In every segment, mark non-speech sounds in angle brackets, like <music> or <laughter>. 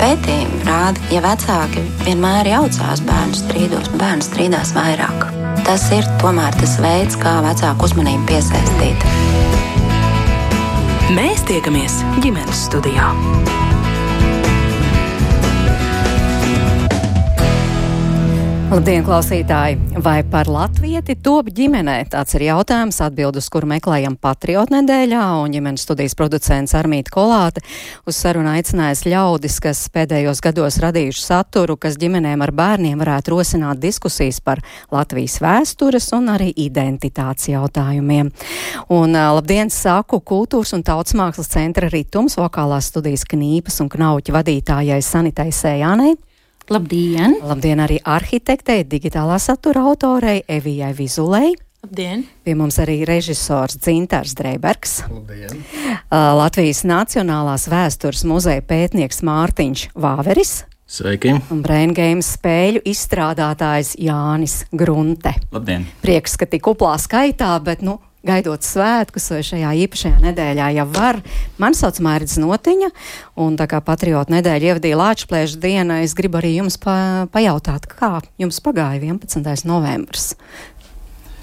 Pētījumi rāda, ja vecāki vienmēr jaucās bērnu strīdos, bērnu strīdās vairāk. Tas ir tomēr tas veids, kā vecāku uzmanību piesaistīt. Mēs tiekamies ģimenes studijā. Labdien, klausītāji! Vai par latvieti top ģimenē? Tāds ir jautājums, atbildus, kuru meklējam Patriotu nedēļā, un ģimenes studijas producents Armīta Kolāte uz sarunu aicinājis ļaudis, kas pēdējos gados radījuši saturu, kas ģimenēm ar bērniem varētu rosināt diskusijas par Latvijas vēstures un arī identitātes jautājumiem. Un labdien, saku kultūras un tautas mākslas centra ritums, vokālās studijas knīpas un knauķa vadītājai Sanitai Sējānei. Labdien! Labdien arī arhitektei, digitālā satura autorei Evijai Vizulei. Labdien! Pie mums arī režisors Dzintars Dreibergs. Labdien! Latvijas Nacionālās vēstures muzeja pētnieks Mārtiņš Vāveris. Sveiki! Un Brain Games spēļu izstrādātājs Jānis Grunte. Labdien! Prieks, ka tik kuplā skaitā, bet, nu, gaidot svētkus vai šajā īpašajā nedēļā jau var. Man sauc Mērķis Notiņa, un tā kā patriotu nedēļa ievadīja Lāčplēša diena, es gribu arī jums pa, pajautāt, kā jums pagāja 11. novembris.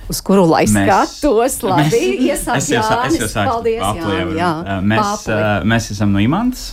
Uz kuru lai mēs, skatos, labi, iesāk es jau, Jānis, es jau sāku paldies, aplievu. jā, mēs, Pāpuli. mēs esam no Imants,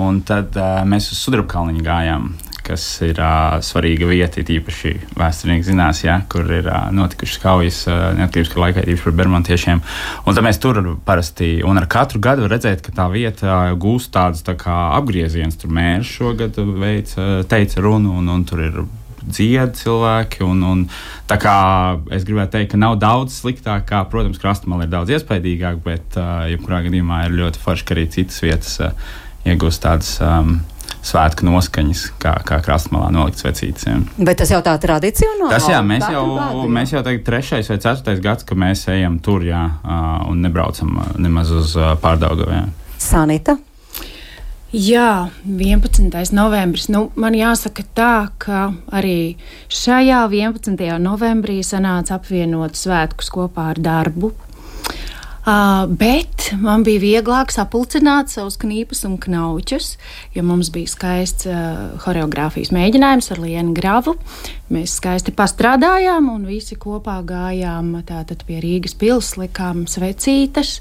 un tad mēs uz Sudrabkalniņu gājām kas ir uh, svarīga vieta, īpaši vēsturnieki zinās, ja, kur ir uh, notikušas kaujas uh, neatkarības laikā, īpaši par bermontiešiem. Un tad mēs tur parasti, un ar katru gadu redzēt, ka tā vieta gūst tādus tā kā apgriezienus. Tur mērs šogad veids, teica runu, un, un tur ir dziedā cilvēki. Un, un, es gribētu teikt, ka nav daudz sliktāk, kā, protams, krastmāla ir daudz iespaidīgāk, bet, uh, jebkurā gadījumā, ir ļoti forši, ka arī citas vietas uh, iegūst tādas. Um, svētku noskaņas, kā, kā krastmalā nolikts vecītis. Ja. Bet tas jau tā tradicionāli. Tas jā, mēs jau, gadu, jā. mēs jau tagad trešais vai ceturtais gads, ka mēs ejam tur, jā, un nebraucam nemaz uz pārdaugaviem. Sanita. Jā, 11. novembris. Nu, man jāsaka tā, ka arī šajā 11. novembrī sanāca apvienot svētkus kopā ar darbu. Uh, bet man bija vieglāk sapulcināt savus knīpus un knauķus, jo mums bija skaists uh, choreogrāfijas mēģinājums ar Lienu Gravu. Mēs skaisti pastrādājām un visi kopā gājām tātad pie Rīgas pilsētas, likām svecītes.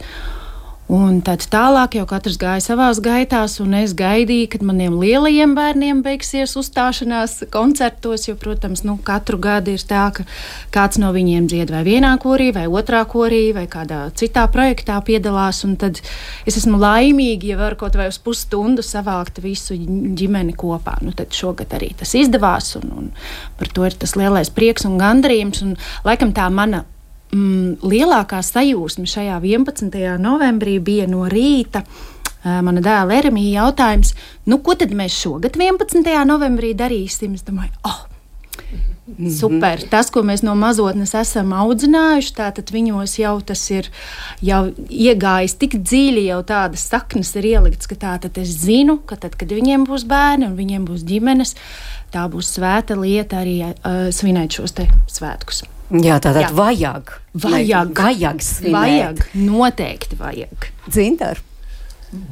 Un tad tālāk jau katrs gāja savā gaitā, un es gaidīju, kad maniem lielajiem bērniem beigsies uzstāšanās koncertos. Jo, protams, nu, katru gadu ir tā, ka kāds no viņiem dzied vai vienā korī, vai otrā korī, vai kādā citā projektā piedalās. Tad es esmu laimīga, ja varu kaut vai uz pusstundu savākt visu ģimeni kopā. Nu, tad šogad arī tas izdevās, un, un par to ir tas lielais prieks un gandarījums. Un, laikam tā mana mm, lielākā sajūsma šajā 11. novembrī bija no rīta. Mana dēla Eremija jautājums, nu, ko tad mēs šogad 11. novembrī darīsim? Es domāju, oh, Super. Tas, ko mēs no mazotnes esam audzinājuši, tātad viņos jau tas ir jau iegājis tik dziļi, jau tādas saknes ir ieliktas, ka tātad es zinu, ka tad, kad viņiem būs bērni un viņiem būs ģimenes, tā būs svēta lieta arī uh, svinēt šos svētkus. Jā, tā tad Jā. vajag. Vajag. Vajag svinēt. Vajag, noteikti vajag. Dzintar.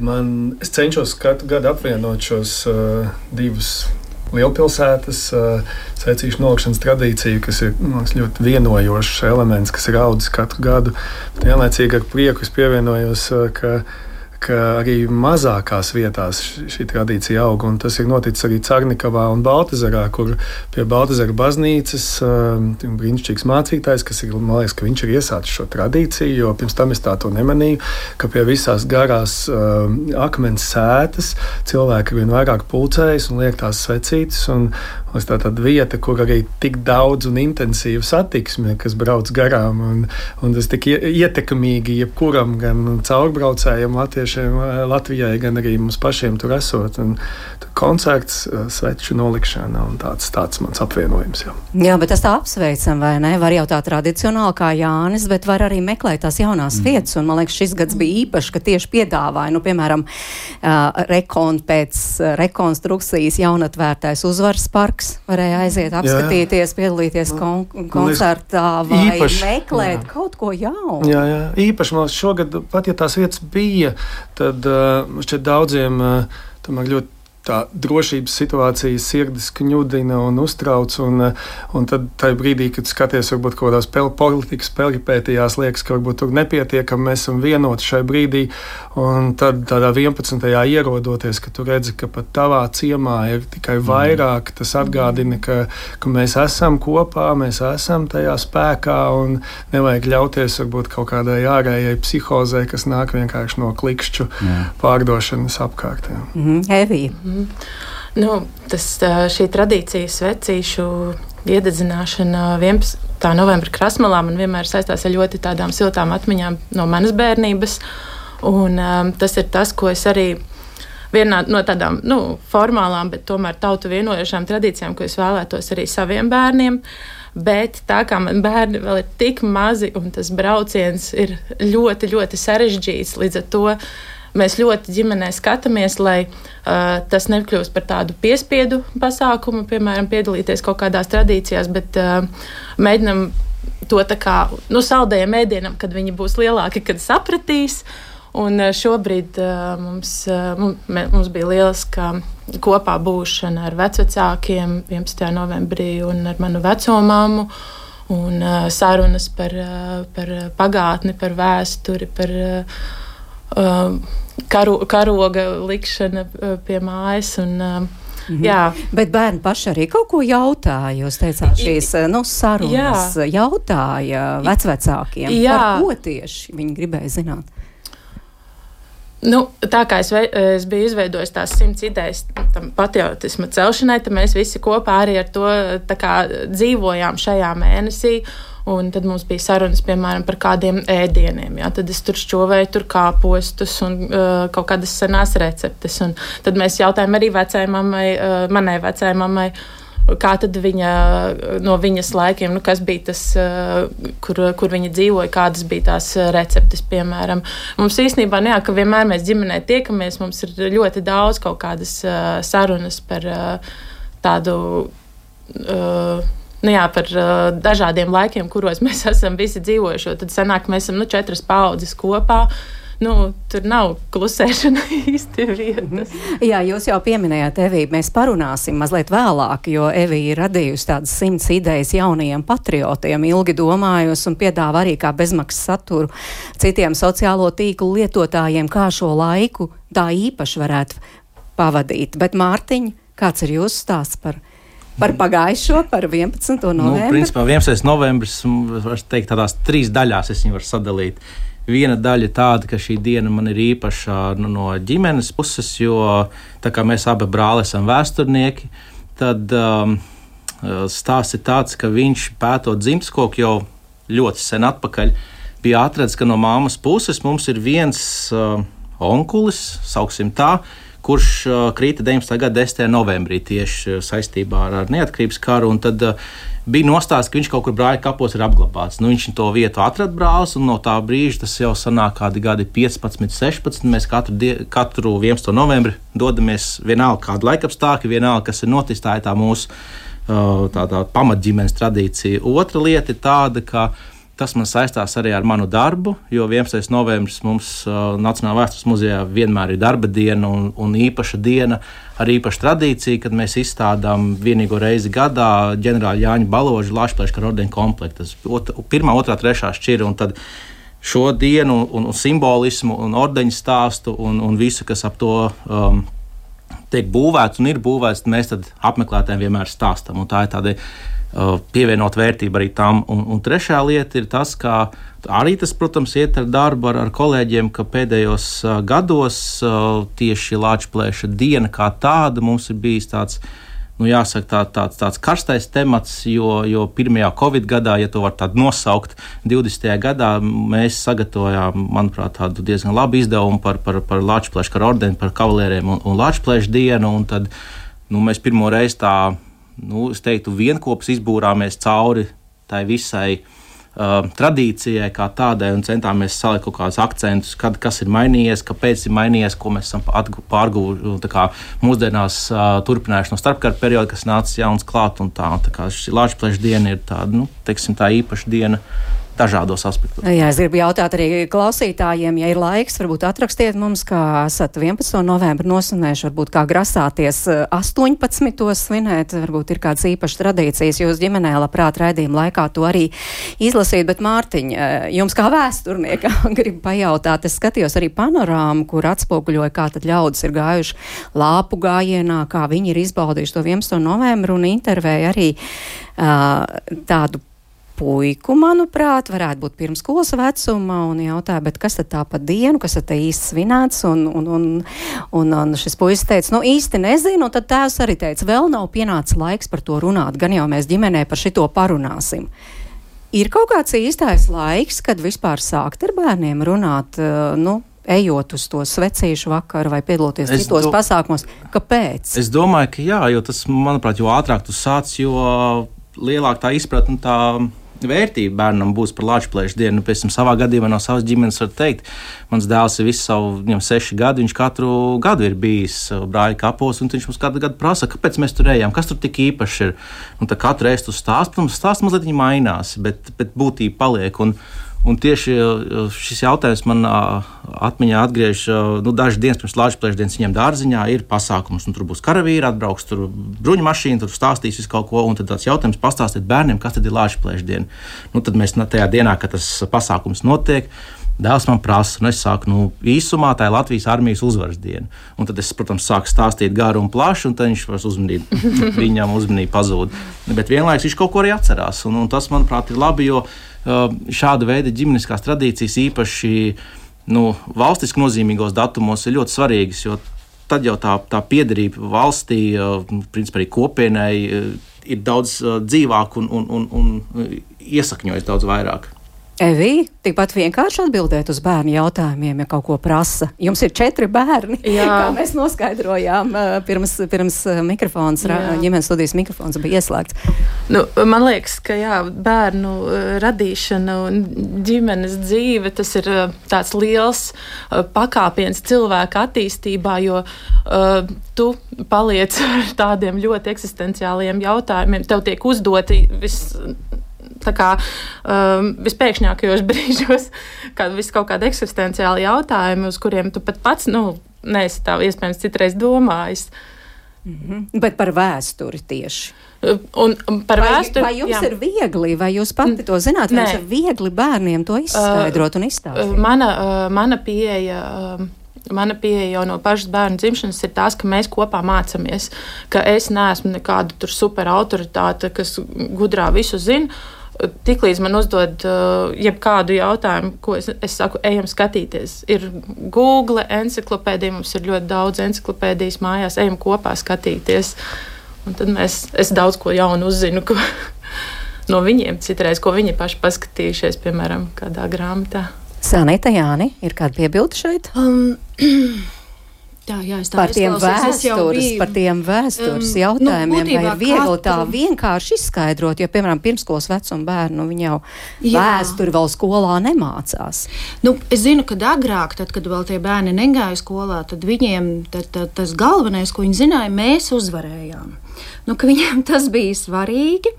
Man, es cenšos katru gadu apvienot šos uh, divus lielpilsētas uh, secīšu nolikšanas tradīciju, kas ir liekas, ļoti vienojošs elements, kas ir audzis katru gadu. Vienlaicīgi ar prieku es pievienojos, uh, ka, ka arī mazākās vietās šī tradīcija aug. Tas ir noticis arī Cārnikavā un Baltazarā, kur pie Baltazara baznīcas uh, brīnišķīgs mācītājs, kas ir, man liekas, ka viņš ir iesācis šo tradīciju, jo pirms tam es tā to nemanīju, ka pie visās garās uh, akmens sētas cilvēki vien vairāk pulcējas un liek tās svecītes. Un, un tā tāda vieta, kur arī tik daudz un intensīva satiksme, kas brauc garām. Un, un tas tik ie- ietekmīgi jebkuram, gan caurbraucējiem, latviešiem, Latvijai, gan arī mums pašiem tur esot. Un, tur koncerts, sveču nolikšana un tāds, tāds mans apvienojums. Jā. Jā, bet tas tā apsveicam, vai ne? Var jau tā tradicionāli kā Jānis, bet var arī meklēt tās jaunās mm. vietas. Un man liekas, šis gads bija īpašs, ka tieši piedāvāja, nu, piemēram, uh, rekon, pēc rekonstrukcijas jaunatvērtais uzvaras parks. Varēja aiziet, apskatīties, piedalīties kon koncertā vai īpaši, meklēt jā. kaut ko jaunu. Jā, jā. īpaši man šogad, pat ja tās vietas bija, tad uh, šķiet daudziem uh, tomēr ļoti tā drošības situācija sirdis kņudina un uztrauc. Un, un tad, tajā brīdī, kad skaties varbūt kaut kādās politikas peripētijās, liekas, ka varbūt tur nepietiekami mēs esam vienoti šai brīdī. Un tad tādā 11. ierodoties, ka tu redzi, ka pat tavā ciemā ir tikai mm. vairāk, tas atgādina, ka, ka mēs esam kopā, mēs esam tajā spēkā un nevajag ļauties varbūt kaut kādai ārējai psihozē, kas nāk vienkārši no klikšķu Jā. pārdošanas apkārt. Mm -hmm. Evija. Mm -hmm. Nu, tas, šī tradīcija, svecīšu iededzināšana 11. novembra krasmalā man vienmēr saistās ar ļoti tādām siltām atmiņām no manas bērnības. Un, um, tas ir tas, ko es arī vienā no tādām nu, formālām, bet tomēr tautu vienojošām tradīcijām, ko es vēlētos arī saviem bērniem. Bet tā kā man bērni vēl ir tik mazi un tas brauciens ir ļoti, ļoti sarežģīts, līdz ar to Mēs ļoti ģimenē skatāmies, lai uh, tas nekļūst par tādu piespiedu pasākumu, piemēram, piedalīties kaut kādās tradīcijās, bet uh, mēģinam to tā kā nu, saldējam ēdienam, kad viņi būs lielāki, kad sapratīs. Un šobrīd uh, mums, uh, mums bija lieliska kopā būšana ar vecākiem 11. novembrī un ar manu vecumāmu. Un uh, sarunas par, par pagātni, par vēsturi, par uh, karo, karoga likšana uh, pie mājas. Un, um, Mhm. Jā. Bet bērni paši arī kaut ko jautāja. Jūs teicāt, šīs uh, nu, sarunas Jā. jautāja vecvecākiem. Jā. Par ko tieši viņi gribēja zināt? Nu, tā kā es, es biju izveidojis tās simts idejas tam patriotisma celšanai, tad mēs visi kopā arī ar to kā, dzīvojām šajā mēnesī. Un tad mums bija sarunas, piemēram, par kādiem ēdieniem. Jā. Tad es tur šķovēju tur kāpostus un uh, kaut kādas senās receptes. Un tad mēs jautājām arī vecajai mammai, uh, manai vecajai mammai. Kā tad viņa no viņas laikiem, nu, kas bija tas, uh, kur, kur viņa dzīvoja, kādas bija tās receptes, piemēram. Mums īstenībā, nu, jā, ka vienmēr mēs ģimenē tiekamies, mums ir ļoti daudz kaut kādas uh, sarunas par uh, tādu. Uh, nu jā, par uh, dažādiem laikiem, kuros mēs <laughs> esam visi dzīvojuši. Tad sanāk, mēs esam nu, četras paudzes kopā. Nu, tur nav klusēšana <laughs> īsti vietas. Jā, jūs jau pieminējāt Eviju. Mēs parunāsim mazliet vēlāk, jo Evija ir radījusi tādas simts idejas jaunajiem patriotiem, ilgi domājusi un piedāvā arī kā bezmaksas saturu citiem sociālo tīklu lietotājiem, kā šo laiku tā īpaši varētu pavadīt. Bet Mārtiņ, kāds ir jūsu stāsts par par pagājušo, par 11. Nu, novembri. Nu, principā 11. novembris, var teikt, tādās trīs daļās es viņu varu sadalīt. Viena daļa tāda, ka šī diena man ir īpaša nu, no ģimenes puses, jo mēs abi brāli esam vēsturnieki. Tad um, stāsts ir tāds, ka viņš pētot dzimtskoku jau ļoti sen atpakaļ bija atradzis, ka no māmas puses mums ir viens uh, onkulis, sauksim tā, uh, kurš krīta 19. gada 10. novembrī tieši saistībā ar, ar neatkarības karu. Tad bija nostāsts, ka viņš kaut kur brāļa kapos ir apglabāts. Nu, viņš to vietu atrada brālis, un no tā brīža tas jau sanāk kādi gadi 15, 16. Mēs katru, die, katru 11. novembri dodamies vienalga kāda laikapstākļa, vienalga, kas ir noticis. Tā ir tā mūsu tā, tā pamatģimenes tradīcija. Otra lieta ir tāda, ka Tas man saistās arī ar manu darbu, jo 11. novembris mums uh, Nacionālajā vēstures muzejā vienmēr ir darba diena un, un īpaša diena ar īpašu tradīciju, kad mēs izstādām vienīgo reizi gadā ģenerāla Jāņa Baloža Lašplēša ordeņa komplektu. Pirmā, otrā, trešā šķira šo dienu un, un simbolismu un ordeņu stāstu un, un visu, kas ap to um, tiek būvēts un ir būvēts, mēs apmeklētājiem vienmēr stāstam. Tā ir tāda pievienot vērtību arī tam. Un, un trešā lieta ir tas, ka arī tas, protams, iet ar darbu ar, ar kolēģiem, ka pēdējos uh, gados uh, tieši Latvijas diena kā tāda mums ir bijis tāds. Nu, jāsaka, tā, tāds, tāds karstais temats, jo, jo pirmajā Covid gadā, ja to var tā nosaukt, 20. gadā mēs sagatavojām, manuprāt, tādu diezgan labu izdevumu par, par, par Latvijas ordeni, par kavalēriem un, un Latvijas dienu. Un tad, nu, mēs pirmo reizi tā nu, teiktu, vienopus izbūrāmies cauri tai visai uh, tradīcijai kā tādai un centāmies salikt kaut kādus akcentus, kad, kas ir mainījies, kāpēc ir mainījies, ko mēs esam pārguvuši. Mūsdienās uh, turpinājuši no starpkara perioda, kas nācis jauns klāt. Tā, tā kā šī Latvijas diena ir tāda, nu, teiksim, tā īpaša diena dažādos aspektos. Jā, es gribu jautāt arī klausītājiem, ja ir laiks, varbūt atrakstiet mums, kā esat 11. novembri nosvinējuši, varbūt kā grasāties 18. Eh, svinēt, varbūt ir kādas īpašas tradīcijas jūs ģimenē, labprāt, raidījuma laikā to arī izlasīt, bet Mārtiņ, eh, jums kā vēsturniekam <laughs> gribu pajautāt, es skatījos arī panorāmu, kur atspoguļoja, kā tad ļaudis ir gājuši lāpu gājienā, kā viņi ir izbaudījuši to 11. novembru un intervēja arī uh, tādu puiku, manuprāt, varētu būt pirms skolas vecuma, un jautāja, kas tad tā pa dienu, kas tad īsti svinēts, un, un, un, un, un šis puisis teica, nu īsti nezinu, un tad tēvs arī teica, vēl nav pienācis laiks par to runāt, gan jau mēs ģimenē par šito parunāsim. Ir kaut kāds īstais laiks, kad vispār sākt ar bērniem runāt, nu, ejot uz to svecīšu vakaru vai piedaloties es citos do... pasākumos. Kāpēc? Es domāju, ka jā, jo tas, manuprāt, jo ātrāk tu sāc, jo lielāka tā izpratne tā vērtība bērnam būs par Latvijas dienu. Nu, piemēram, savā gadījumā no savas ģimenes var teikt, mans dēls ir visu savu, viņam seši gadi, viņš katru gadu ir bijis brāļa kapos, un viņš mums katru gadu prasa, kāpēc mēs tur ejam, kas tur tik īpaši ir. Un tad katru reizi tu stāst, protams, stāsts mazliet mainās, bet, bet būtība paliek. Un, Un tieši uh, šis jautājums man uh, atmiņā atgriež nu, dažas dienas pirms Latvijas dienas viņam dārziņā ir pasākums, un tur būs karavīri, atbrauks tur bruņu mašīna, tur stāstīs visu kaut ko, un tad tāds jautājums pastāstīt bērniem, kas tad ir Latvijas diena. Nu, tad mēs tajā dienā, kad tas pasākums notiek, Dēls man prasa, un es saku, nu, īsumā tā ir Latvijas armijas uzvaras diena. Un tad es, protams, sāku stāstīt garu un plašu, un tad viņš vairs uzmanību, <laughs> viņam uzmanību pazūd. Bet vienlaikus viņš kaut ko arī atcerās. Un, un tas, manuprāt, ir labi, jo uh, šāda veida ģimeniskās tradīcijas īpaši nu, valstiski nozīmīgos datumos ir ļoti svarīgas. Tad jau tā, tā piederība valstī, uh, principā arī kopienai, uh, ir daudz uh, dzīvāka un, un, un, un iesakņojas daudz vairāk. Evī, tikpat vienkārši atbildēt uz bērnu jautājumiem, ja kaut ko prasa. Jums ir četri bērni, <laughs> Jā. kā mēs noskaidrojām pirms, pirms mikrofons, jā. ģimenes studijas mikrofons bija ieslēgts. Nu, man liekas, ka jā, bērnu radīšana un ģimenes dzīve tas ir tāds liels pakāpiens cilvēka attīstībā, jo uh, tu paliec <laughs> ar tādiem ļoti eksistenciāliem jautājumiem. Tev tiek uzdoti viss kā, um, vispēkšņākajos <laughs> brīžos, kad vis kaut kādi eksistenciāli jautājumi, uz kuriem tu pat pats nu, neesi tā iespējams citreiz domājis. Mm -hmm. Bet par vēsturi tieši. Un par vai, vēsturi. Vai jums jā. ir viegli, vai jūs pati to zināt, vai Nē. jums ir viegli bērniem to izskaidrot uh, un izstāstīt? Mana, uh, mana pieeja. Uh, Mana pieeja jau no pašas bērnu dzimšanas ir tas, ka mēs kopā mācāmies, ka es neesmu nekāda super autoritāte, kas gudrā visu zina, Tiklīdz man uzdod uh, jebkādu jautājumu, ko es, es saku, ejam skatīties. Ir Google encyklopēdija, mums ir ļoti daudz encyklopēdijas mājās, ejam kopā skatīties. Un tad mēs, es daudz ko jaunu uzzinu ko, <laughs> no viņiem, citreiz, ko viņi paši paskatījušies, piemēram, kādā grāmatā. Sanita Jāni, ir kāda piebilde šeit? Um, <clears throat> Tā, jā, tā par, tiem vēstures, par tiem vēstures um, jautājumiem, nu, vai ir viegli katru... tā vienkārši izskaidrot, jo, piemēram, pirmskolas vecuma bērnu nu, jau jā. vēsturi vēl skolā nemācās. Nu, es zinu, ka agrāk, tad, kad vēl tie bērni negāja skolā, tad viņiem tad, tad, tas galvenais, ko viņi zināja, mēs uzvarējām. Nu, viņiem tas bija svarīgi,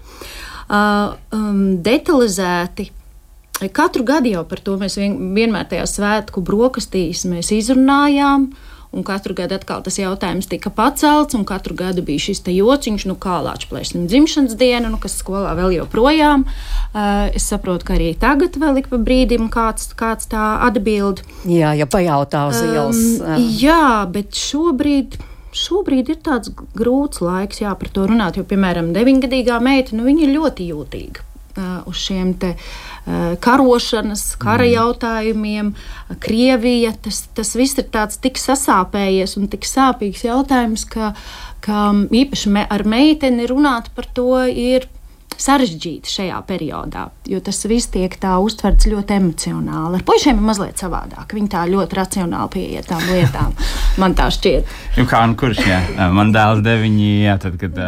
uh, um, detalizēti Katru gadu jau par to mēs vien, vienmēr tajā svētku brokastīs izrunājām. Un katru gadu atkal tas jautājums tika pacelts, un katru gadu bija šis jociņš, nu, kā Latvijas dzimšanas diena, nu, kas skolā vēl joprojām. Uh, es saprotu, ka arī tagad vēl ik pa brīdim kāds, kāds tā atbild. Jā, ja pajautā uz ielas. Um, jā, bet šobrīd. Šobrīd ir tāds grūts laiks, jā, par to runāt, jo, piemēram, deviņgadīgā meita, nu, viņa ir ļoti jūtīga uh, uz šiem te, uh, karošanas, kara mm. jautājumiem, Krievija. Tas, tas viss ir tik sasāpējies un tik sāpīgs jautājums, ka, ka īpaši me, ar meiteni runāt par to ir sarežģīti šajā periodā, jo tas viss tiek tā uztverts ļoti emocionāli. Ar puišiem ir mazliet savādāk. Viņi tā ļoti racionāli pieiet tām lietām. <laughs> Man tā šķiet. Nu, kā un kurš? Jā. Man dēls deviņi. Jā, tad, kad,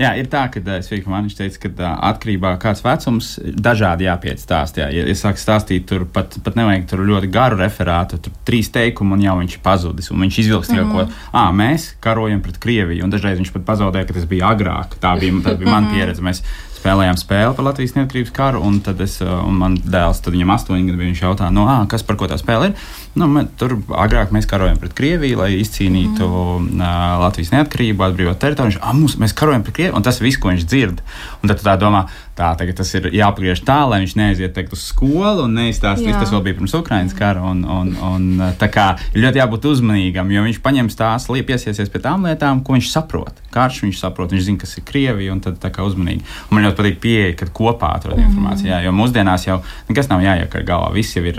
jā, ir tā, ka es vienkārši man teicu, ka atkarībā no kāds vecums dažādi jāpiet stāst. Jā. Ja, ja sāk stāstīt, tur pat, pat nevajag tur ļoti garu referātu, tur trīs teikumu un jau viņš ir pazudis. Viņš izvilks tikai mm -hmm. ko, ah, mēs karojam pret Krieviju. Un dažreiz viņš pat pazaudēja, ka tas bija agrāk. Tā bija, bija mana pieredze. Mēs spēlējām spēli par Latvijas neatkarības karu, un tad es, un man dēls, tad viņam astoņi gadi, viņš jautā, no, ā, kas par ko tā spēle ir. Nu, man, tur agrāk mēs karojam pret Krieviju, lai izcīnītu mm. uh, Latvijas neatkarību, atbrīvot teritoriju. Ah, mums, mēs karojam pret Krieviju, un tas ir viss, ko viņš dzird. Un tad tā domā, tā, tagad tas ir jāpagriež tā, lai viņš neaiziet teikt, uz skolu un neizstāsta visu. Tas vēl bija pirms Ukraiņas kara. Un, un, un, tā kā ļoti jābūt uzmanīgam, jo viņš paņems tās lietas, piesiesies pie tām lietām, ko viņš saprot. Karš viņš saprot, viņš zina, kas ir Krievija, un tad tā kā uzmanīgi. Un man ļoti patīk pieeja, kad kopā atrod mm informāciju. Jā, jo mūsdienas jau nekas nav jāiekar galvā. Viss jau ir,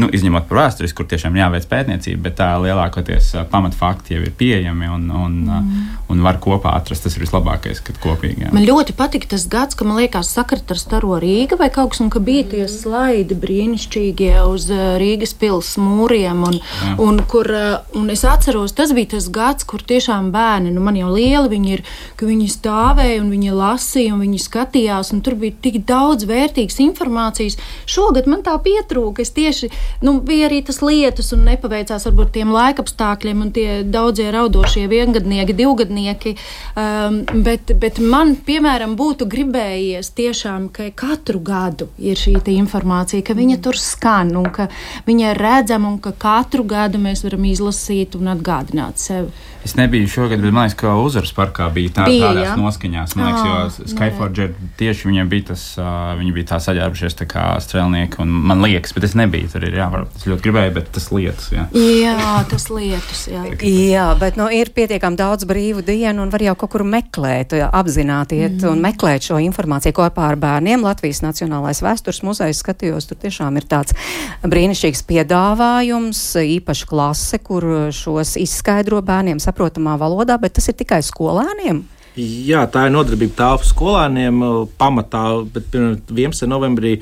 nu, izņemot par vēsturi, kur tiešām jāveic pētniecība, bet tā lielākoties pamatfakti jau ir pieejami un, un, mm. un var kopā atrast. Tas ir vislabākais, kad kopīgi. Jā. Man ļoti patīk tas gads, ka man liekas, sakrit ar Staro Rīga vai kaut kas, un ka bija tie slaidi brīnišķīgie uz Rīgas pils mūriem. Un, jā. un, kur, un es atceros, tas bija tas gads, kur tiešām bērni, nu man jau lieli viņi ir, ka viņi stāvēja un viņi lasīja un viņi skatījās, un tur bija tik daudz vērtīgas informācijas. Šogad man tā pietrūka. Es tieši, nu, bija arī tas lietus un nepaveicās varbūt tiem laikapstākļiem un tie daudzie raudošie viengadnieki, divgadnieki. Um, bet, bet man, piemēram, būtu gribējies tiešām, ka katru gadu ir šī informācija, ka viņa tur skan un ka viņa ir redzama un ka katru gadu mēs varam izlasīt un atgādināt sev. Es nebiju šogad, bet man liekas, ka Uzaras parkā bija tā, bija, tādās ja? noskaņās. Man liekas, jo nu Skyforger tieši viņiem bija tas, uh, viņi bija tā saģērbušies tā kā strēlnieki, un man liekas, bet es nebiju tur, ir, jā, varbūt es ļoti gribēju, bet tas lietas, jā. Jā, tas lietas, jā. jā, bet nu, ir pietiekami daudz brīvu dienu un var jau kaut kur meklēt, apzināti iet mm. un meklēt šo informāciju kopā ar bērniem. Latvijas Nacionālais vēstures muzejs skatījos, tur tiešām ir tāds brīnišķīgs piedāvājums, īpaši klase, kur šos izskaidro bērniem saprotamā valodā, bet tas ir tikai skolēniem. Jā, tā ir nodarbība tālpu skolēniem pamatā, bet pirms 11. novembrī,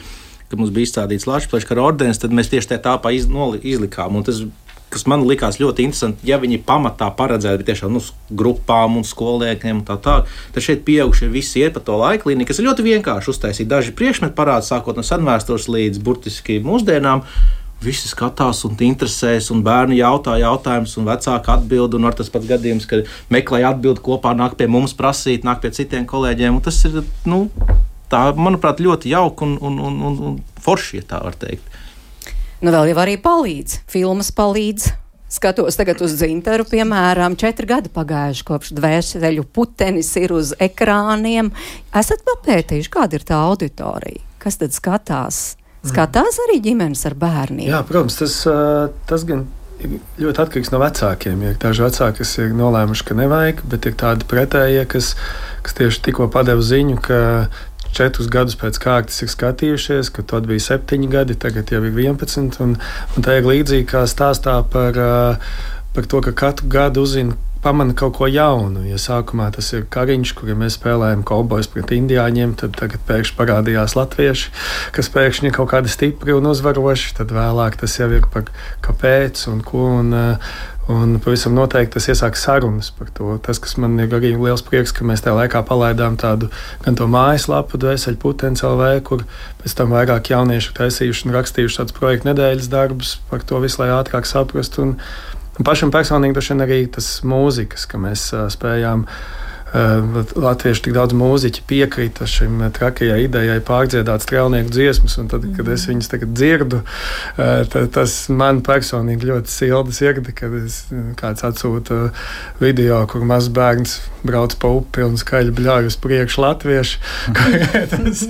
kad mums bija izstādīts Latvijas kara ordenis, tad mēs tieši tajā tāpā iz, izlikām. Tas, kas man likās ļoti interesanti, ja viņi pamatā paredzēti tiešām nu, grupām un skolniekiem un tā tālāk, tad šeit pieaugušie visi iet pa to laika līniju, kas ir ļoti vienkārši uztaisīt. Daži priekšmeti parāda sākot no senvēstures līdz burtiski mūsdienām. Visi skatās un interesēs, un bērni jautā jautājumus, un vecāki atbild. Un tas pats gadījums, kad meklē atbildi kopā, nāk pie mums prasīt, nāk pie citiem kolēģiem. Tas ir, nu, tā, manuprāt, ļoti jauki un, un, un, un, un forši, ja tā var teikt. Nu, vēl jau arī palīdz, filmas palīdz. Skatos tagad uz dzintaru, piemēram, četri gadi pagājuši kopš dvēseļu putenis ir uz ekrāniem. Esat papētījuši, kāda ir tā auditorija? Kas tad skatās? Skatās arī ģimenes ar bērniem. Jā, protams, tas, tas gan ļoti atkarīgs no vecākiem. Ir daži vecāki, kas ir nolēmuši, ka nevajag, bet ir tādi pretējie, kas, kas tieši tikko padeva ziņu, ka četrus gadus pēc kārtas ir skatījušies, ka tad bija septiņi gadi, tagad jau ir vienpadsmit. Tā ir līdzīgi kā stāstā par, par to, ka katru gadu uzzina pamana kaut ko jaunu. Ja sākumā tas ir kariņš, kur ja mēs spēlējam kolbojas pret indiāņiem, tad tagad pēkšņi parādījās latvieši, kas pēkšņi ir kaut kādi stipri un uzvaroši. Tad vēlāk tas jau ir par kāpēc un ko. Un, uh, Un pavisam noteikti tas iesāk sarunas par to. Tas, kas man ir arī liels prieks, ka mēs tajā laikā palaidām tādu gan to mājaslapu, dvēseli potenciālu, kur pēc tam vairāk jaunieši taisījuši un rakstījuši tādus projektu nedēļas darbus par to visu, lai ātrāk saprastu. Un, pašam personīgi tas arī tas mūzikas, ka mēs spējām. Latvieši tik daudz mūziķi piekrita šim trakajai idejai pārdziedāt strēlnieku dziesmas, un tad, kad es mhm. viņas dzirdu, uh, tad tas man personīgi ļoti silda sirdi, kad es, kāds atsūta video, kur mazs bērns brauc pa upi un skaļi bļauj uz priekšu latviešu. <laughs> tas,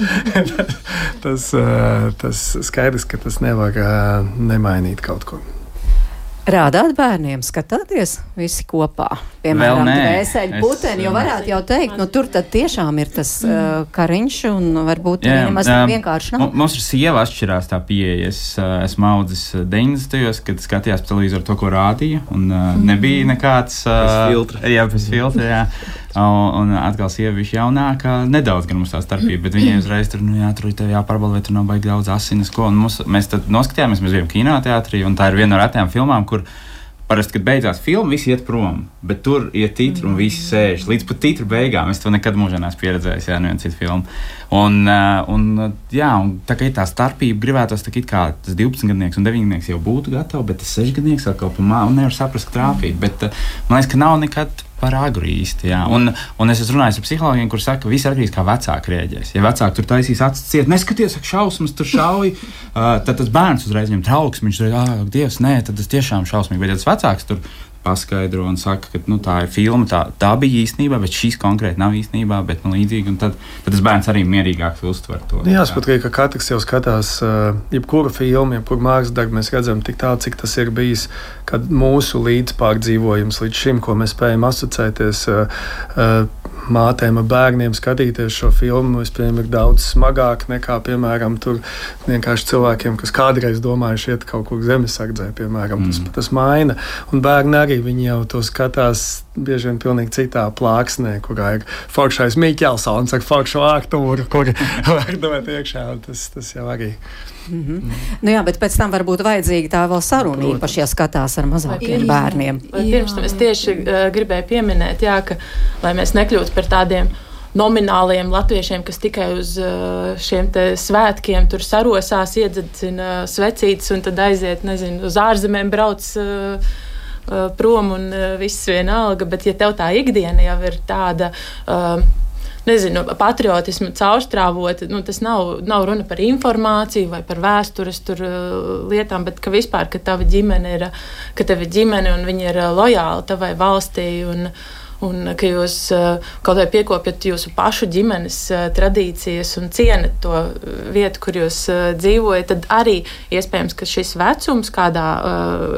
tas, tas, tas skaidrs, ka tas nevar nemainīt kaut ko. Rādāt bērniem, skatāties visi kopā. Piemēram, dvēseli puteni, jo varētu jau teikt, nu tur tad tiešām ir tas uh, kariņš un varbūt jā, nemaz um, vienkārši nav. Mums ar sievu atšķirās tā pieeja. Es uh, esmu audzis 90. kad skatījās televizoru to, ko rādīja, un uh, nebija nekāds uh, filtra. Jā, bez filtra, jā. <laughs> Un, atkal sieva ir jaunāka, nedaudz gan mums tā starpība, bet viņai uzreiz tur, nu, jā, tur ir jāpārbauda, vai tur nav baigi daudz asinis. Ko. Un mums, mēs tad noskatījāmies, mēs bijām kinoteātrī, un tā ir viena no retajām filmām, kur parasti, kad beidzās filma, visi iet prom, bet tur iet titri un visi sēž līdz pat titru beigām. Es to nekad mūžā neesmu pieredzējis, ja nevienu citu filmu. Un, un, jā, un tā kā ir tā starpība, gribētos tā kā tas 12 gadnieks un 9 gadnieks jau būtu gatavi, bet tas 6 gadnieks kaut kā mākslinieks nevar saprast, ka trāpīt. Bet man liekas, ka nav nekad par agru īsti. Jā. Un, un es runājis ar psihologiem, kuriem saka, ka viss atkarīgs no tā, kā vecāki rēģēs. Ja vecāki tur taisīs acis ciet, neskaties, ak, šausmas tur šauj, <laughs> uh, tad tas bērns uzreiz viņam trauksmi. Viņš ir, ah, Dievs, nē, tad tas tiešām šausmīgi. Bet tas vecāks tur paskaidro un saka, ka nu, tā ir filma, tā, tā bija īstenībā, bet šīs konkrēti nav īstenībā, bet nu, līdzīgi. Tad, tad tas bērns arī mierīgāk uztver to. Nu, jāsaprot, ka katrs jau skatās, jebkuru filmu, jebkuru mākslas darbu, mēs redzam tik tālu, cik tas ir bijis mūsu līdzpārdzīvojums līdz šim, ko mēs spējam asociēties. Uh, uh, mātēm ar bērniem skatīties šo filmu, vispirms ir daudz smagāk nekā, piemēram, vienkārši cilvēkiem, kas kādreiz domājuši iet kaut kur zemesardzē, piemēram, mm. tas, tas maina. Un bērni arī viņi jau to skatās bieži vien pilnīgi citā plāksnē, kurā ir foršais Mikelsons ar foršu aktūru, kur <laughs> var dot iekšā. Tas, tas jau arī. Mm -hmm. mm. Nu jā, bet pēc tam varbūt vajadzīga tā vēl saruna, īpaši, ja skatās ar mazākiem jā. bērniem. Pirms tam es tieši uh, gribēju pieminēt, jā, ka, lai mēs nekļūtu par tādiem nomināliem latviešiem, kas tikai uz šiem svētkiem tur sarosās, iedzedzina svecītes un tad aiziet, nezinu, uz ārzemēm brauc prom un viss vienalga. Bet, ja tev tā ikdiena jau ir tāda. Uh, nezinu, patriotismu caurstrāvot. Nu, tas nav, nav runa par informāciju vai par vēstures tur, uh, lietām, bet ka vispār, ka tava ģimene ir, ka tev ir ģimene un viņi ir uh, lojāli tavai valstī. Un, Un ka jūs eh, kaut vai piekopjat jūsu pašu ģimenes eh, tradīcijas un cienat to eh, vietu, kur jūs dzīvojat, tad arī iespējams, ka šis vecums, kādā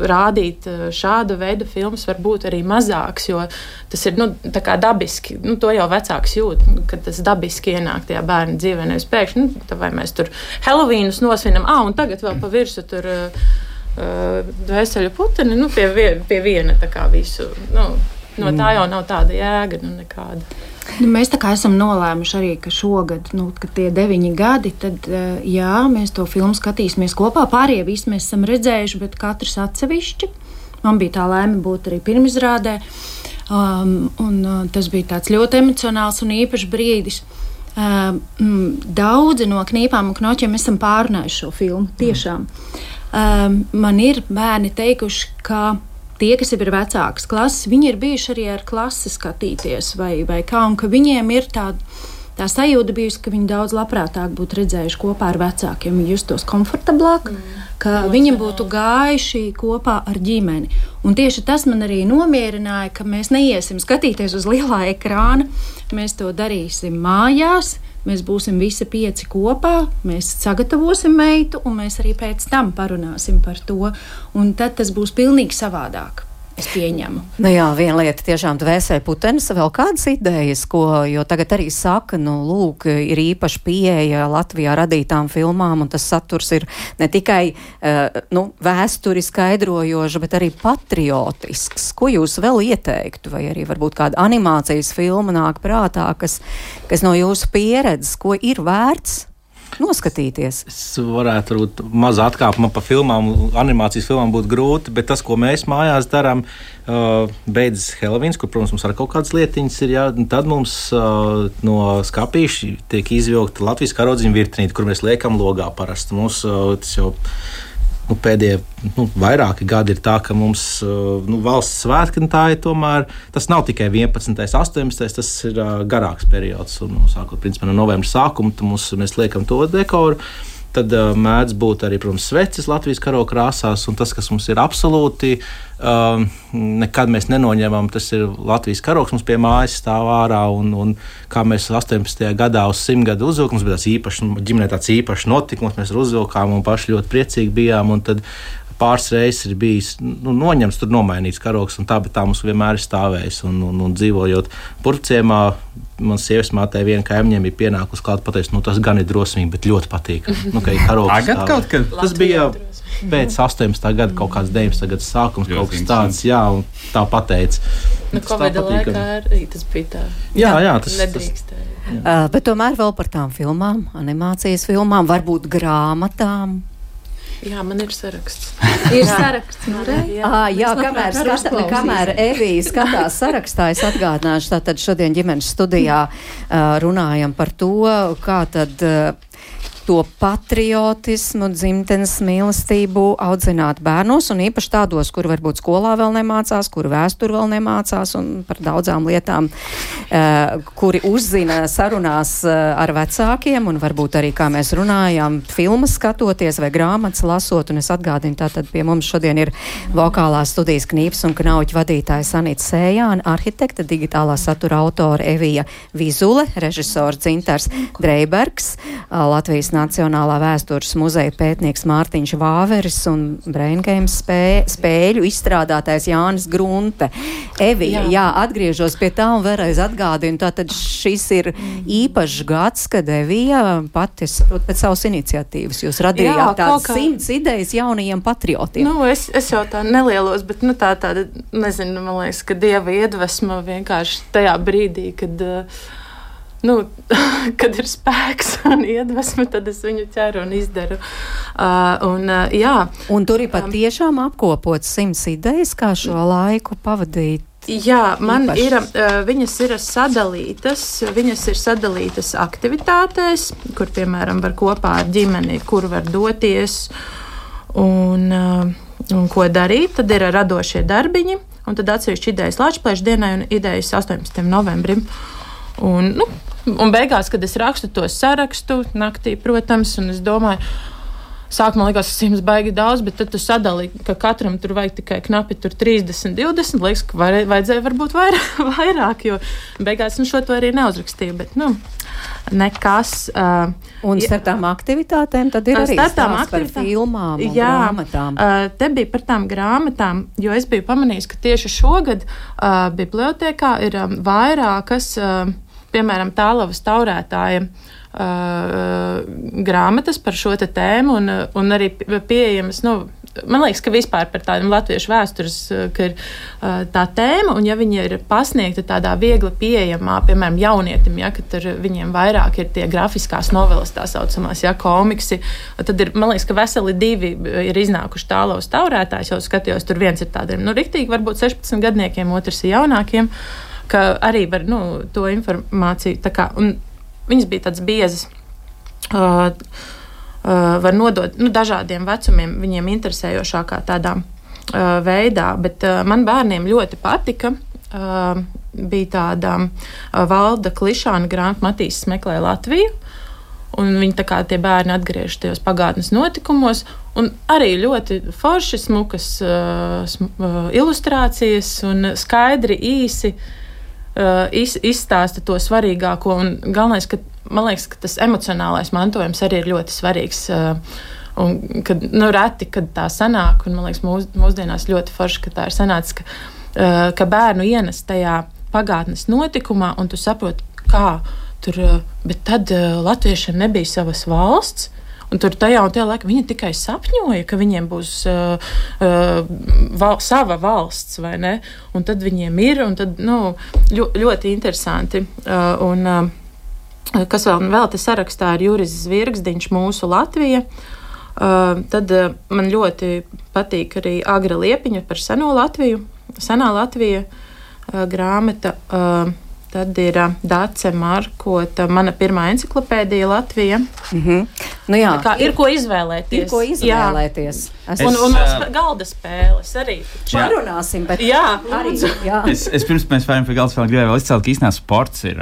rādīt šāda veida filmas, var būt arī mazāks, jo tas ir nu, dabiski. Nu, to jau vecāks jūt, ka tas dabiski ienāk tajā bērna dzīvē. Nevis pēkšņi, nu, vai mēs tur Helovīnus nosvinam, ah, un tagad vēl pa virsu tur. Uh, Dvēseli puteni nu, pie, vien, pie viena tā kā visu. Nu, No tā jau nav tāda jēga nu, nekāda. Nu, mēs esam nolēmuši arī, ka šogad, nu, kad tie deviņi gadi, tad eh, jā, mēs to filmu skatīsimies kopā. Pārējie visi mēs esam redzējuši, bet katrs atsevišķi. Man bija tā laime būt arī pirmizrādē. Um, un, uh, tas bija ļoti emocionāls un īpašs brīdis. Um, daudzi no knīpām un knoķiem esam pārunājuši šo filmu. Tiešām. Um, man ir bērni teikuši, ka tie, kas ir vecākas klases, viņi ir bijuši arī ar klasi skatīties, vai, vai kā, un ka viņiem ir tāda. Tā sajūta bijusi, ka viņi daudz labprātāk būtu redzējuši kopā ar vecākiem, viņi justos komfortablāk, mm. ka mm. viņi būtu gājuši kopā ar ģimeni. Un tieši tas man arī nomierināja, ka mēs neiesim skatīties uz lielā ekrāna, mēs to darīsim mājās, Mēs būsim visi pieci kopā, mēs sagatavosim meitu, un mēs arī pēc tam parunāsim par to. Un tad tas būs pilnīgi savādāk. Es pieņemu. Nu jā, viena lieta tiešām dvēsē putenis, vēl kādas idejas, ko, jo tagad arī saka, nu, lūk, ir īpaši pieeja Latvijā radītām filmām, un tas saturs ir ne tikai, uh, nu, vēsturi skaidrojoši, bet arī patriotisks. Ko jūs vēl ieteiktu, vai arī varbūt kāda animācijas filma nāk prātā, kas, kas no jūsu pieredzes, ko ir vērts noskatīties. Es varētu būt maza atkāpuma pa filmām, animācijas filmām būtu grūti, bet tas, ko mēs mājās darām, uh, beidzas Helovīns, kur, protams, mums arī kaut kādas lietiņas ir. Jā, tad mums uh, no skāpīša tiek izvilkta Latvijas karodziņa virtnīte, kur mēs liekam logā parasti. Mums uh, tas jau nu, pēdējie nu, vairāki gadi ir tā, ka mums uh, nu, valsts svētki tā ir tomēr. Tas nav tikai 11. un 18. tas ir uh, garāks periods. Un, nu, sākot principā, no novembra sākuma mums, mēs liekam to dekoru. Tad uh, mēdz būt arī, protams, sveces Latvijas karo krāsās, un tas, kas mums ir absolūti, uh, nekad mēs nenoņemam, tas ir Latvijas karoks mums pie mājas stāv ārā, un, un kā mēs 18. gadā uz simt gadu uzvilkām, mums bija tāds īpašs, ģimenē tāds īpašs notikums, mēs uzvilkām un paši ļoti priecīgi bijām, tad pāris reizes ir bijis nu, noņemts, tur nomainīts karoks, un tā, tā mums vienmēr ir stāvējis. Un, un, un dzīvojot Purvciemā, man sievas mātei viena kaimiņiem bija pienākusi klāt pateikt, nu tas gan ir drosmīgi, bet ļoti patīk. Nu, <laughs> Tagad kaut kad tas bija. Pēc 18. gada kaut kāds 19. gada sākums, kaut kas tāds, jā, un tā pateica. Nu, Covid laikā arī tas bija tā. Jā, jā tas nedrīkst. Uh, bet tomēr vēl par tām filmām, animācijas filmām, varbūt grāmatām. Jā, man ir saraksts. <laughs> ir saraksts. Nu, jā, jā, jā kamēr, skata, kamēr Evija skatās sarakstā, es atgādināšu, tātad šodien ģimenes studijā uh, runājam par to, kā tad. Uh, to patriotismu, dzimtenes mīlestību audzināt bērnos, un īpaši tādos, kur varbūt skolā vēl nemācās, kur vēstur vēl nemācās, un par daudzām lietām, uh, kuri uzzina sarunās uh, ar vecākiem, un varbūt arī, kā mēs runājām, filmas skatoties vai grāmatas lasot, un es atgādinu, tātad pie mums šodien ir vokālās studijas knīps un knauķu vadītāja Sanita Sējāna, arhitekta, digitālā satura autora Evija Vizule, režisors Dzintars Dreibergs, Latvijas Nacionālā vēstures muzeja pētnieks Mārtiņš Vāveris un Braingame spē, spēļu izstrādātājs Jānis Grunte. Evi, jā. jā, atgriežos pie tā un vēlreiz atgādinu, tātad šis ir īpašs gads, kad Evija pati, saprot, pēc savas iniciatīvas jūs radījāt tādas kā... simts idejas jaunajiem patriotiem. Nu, es, es jau tā nelielos, bet nu, tā tāda, nezinu, man liekas, ka dieva iedvesma vienkārši tajā brīdī, kad uh, nu, <laughs> kad ir spēks un iedvesma, tad es viņu ķeru un izdaru. Uh, un, uh, jā. un tur ir patiešām um, apkopots simts idejas, kā šo laiku pavadīt. Jā, man īpašas. ir, uh, viņas ir sadalītas, viņas ir sadalītas aktivitātēs, kur, piemēram, var kopā ar ģimeni, kur var doties un, uh, un ko darīt. Tad ir radošie darbiņi, un tad atsevišķi idejas Latvijas dienai un idejas 18. novembrim. Un, nu, Un beigās, kad es rakstu to sarakstu naktī, protams, un es domāju, Sākumā likās, ka simts baigi daudz, bet tad tu sadali, ka katram tur vajag tikai knapi 30, 20. Liekas, ka var, vajadzēja varbūt vairāk, <laughs> vairāk, jo beigās nu, šo to arī neuzrakstīju. Bet, nu, nekas. Uh, un starp tām aktivitātēm tad ir arī tām par filmām jā, grāmatām. Uh, te bija par tām grāmatām, jo es biju pamanījis, ka tieši šogad uh, bibliotekā ir um, vairākas. Uh, piemēram, tālavas taurētājiem. Uh, grāmatas par šo tēmu, un, un arī pieejamas. Nu, man liekas, ka vispār par tādiem latviešu vēstures ir uh, tā tēma, un ja viņi ir pasniegti tādā viegli pieejamā, piemēram, jaunietim, ja tur viņiem vairāk ir tie grafiskās novelas, tā saucamās, ja komiksi, tad ir, man liekas, ka veseli divi ir iznākuši tālos taurētājs. Jau skatījos, tur viens ir tādiem, nu, riktīgi, varbūt 16 gadniekiem, otrs ir jaunākiem. Uh, ka arī var nu, to informāciju, kā, viņas bija tādas biezas. Uh, uh, var nodot nu, dažādiem vecumiem, viņiem interesējošākā tādā uh, veidā, bet uh, man bērniem ļoti patika. Uh, bija tāda uh, valda klišāna grāmata Matīs meklē Latviju. Un viņi tā kā tie bērni atgriežas tajos pagātnes notikumos, arī ļoti forši, smukas uh, sm uh, ilustrācijas un skaidri, īsi Uh, iz, izstāsta to svarīgāko. Galvenais, ka man liekas, ka tas emocionālais mantojums arī ir ļoti svarīgs. Uh, un, kad, nu, reti, kad tā sanāk, un man liekas, mūs, mūsdienās ļoti forši, ka tā ir sanācis, ka, uh, ka bērnu ienes tajā pagātnes notikumā, un tu saproti, kā tur, bet tad latviešiem nebija savas valsts. Un tur tajā un tajā laikā viņi tikai sapņoja, ka viņiem būs uh, uh, val, sava valsts, vai ne? Un tad viņiem ir, un tad, nu, ļo, ļoti interesanti. Uh, un, uh, kas vēl, vēl te sarakstā ir Juris Zvirgzdiņš, mūsu Latvija. Uh, tad uh, man ļoti patīk arī Agra Liepiņa par seno Latviju, senā Latvija uh, grāmata. Uh, Tad ir uh, Dāce Markota, mana pirmā encyklopēdija Latvija. Mm -hmm. nu jā, kā, ir ko izvēlēties. Ir ko izvēlēties. Es, un, un mums uh, galda spēles arī. Parunāsim, bet jā, arī. Jā. Es, es pirms mēs varam pie galda spēles gribēju izcelt, ka īstenībā sports ir.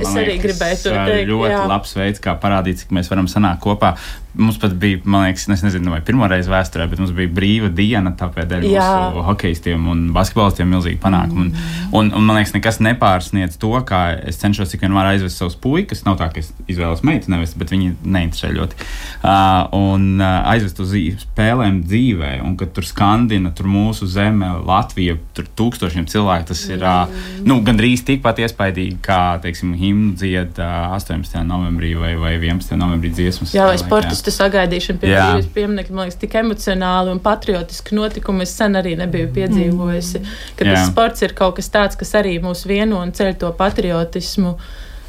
Es arī liekas, gribēju to teikt. Ļoti jā. labs veids, kā parādīt, cik mēs varam sanākt kopā. Mums pat bija, man liekas, es nezinu, vai pirmā reize vēsturē, bet mums bija brīva diena, tāpēc dēļ mūsu hokeistiem un basketbolistiem milzīgi panākumi. Mm. Un, un, un man liekas, nekas nepārsniedz to, kā es cenšos cik vien var aizvest savus puikas. Nav tā, ka es izvēlos meitu nevest, bet viņi neinteresē ļoti. Uh, un uh, aizvest uz spēlēm dzīvē, un kad tur skandina, tur mūsu zeme, Latvija, tur tūkstošiem cilvēku, tas ir uh, nu, gandrīz tikpat iespaidīgi, kā, teiksim, himnu dzied uh, 18. novembrī vai, vai 11. novembrī dziesmas. Jā, vai sportisti sportistu sagaidīšana pie brīvības pieminiekta, man liekas, tik emocionāli un patriotiski notikumi. Es sen arī nebiju piedzīvojusi, ka Jā. tas sports ir kaut kas tāds, kas arī mūs vieno un ceļ to patriotismu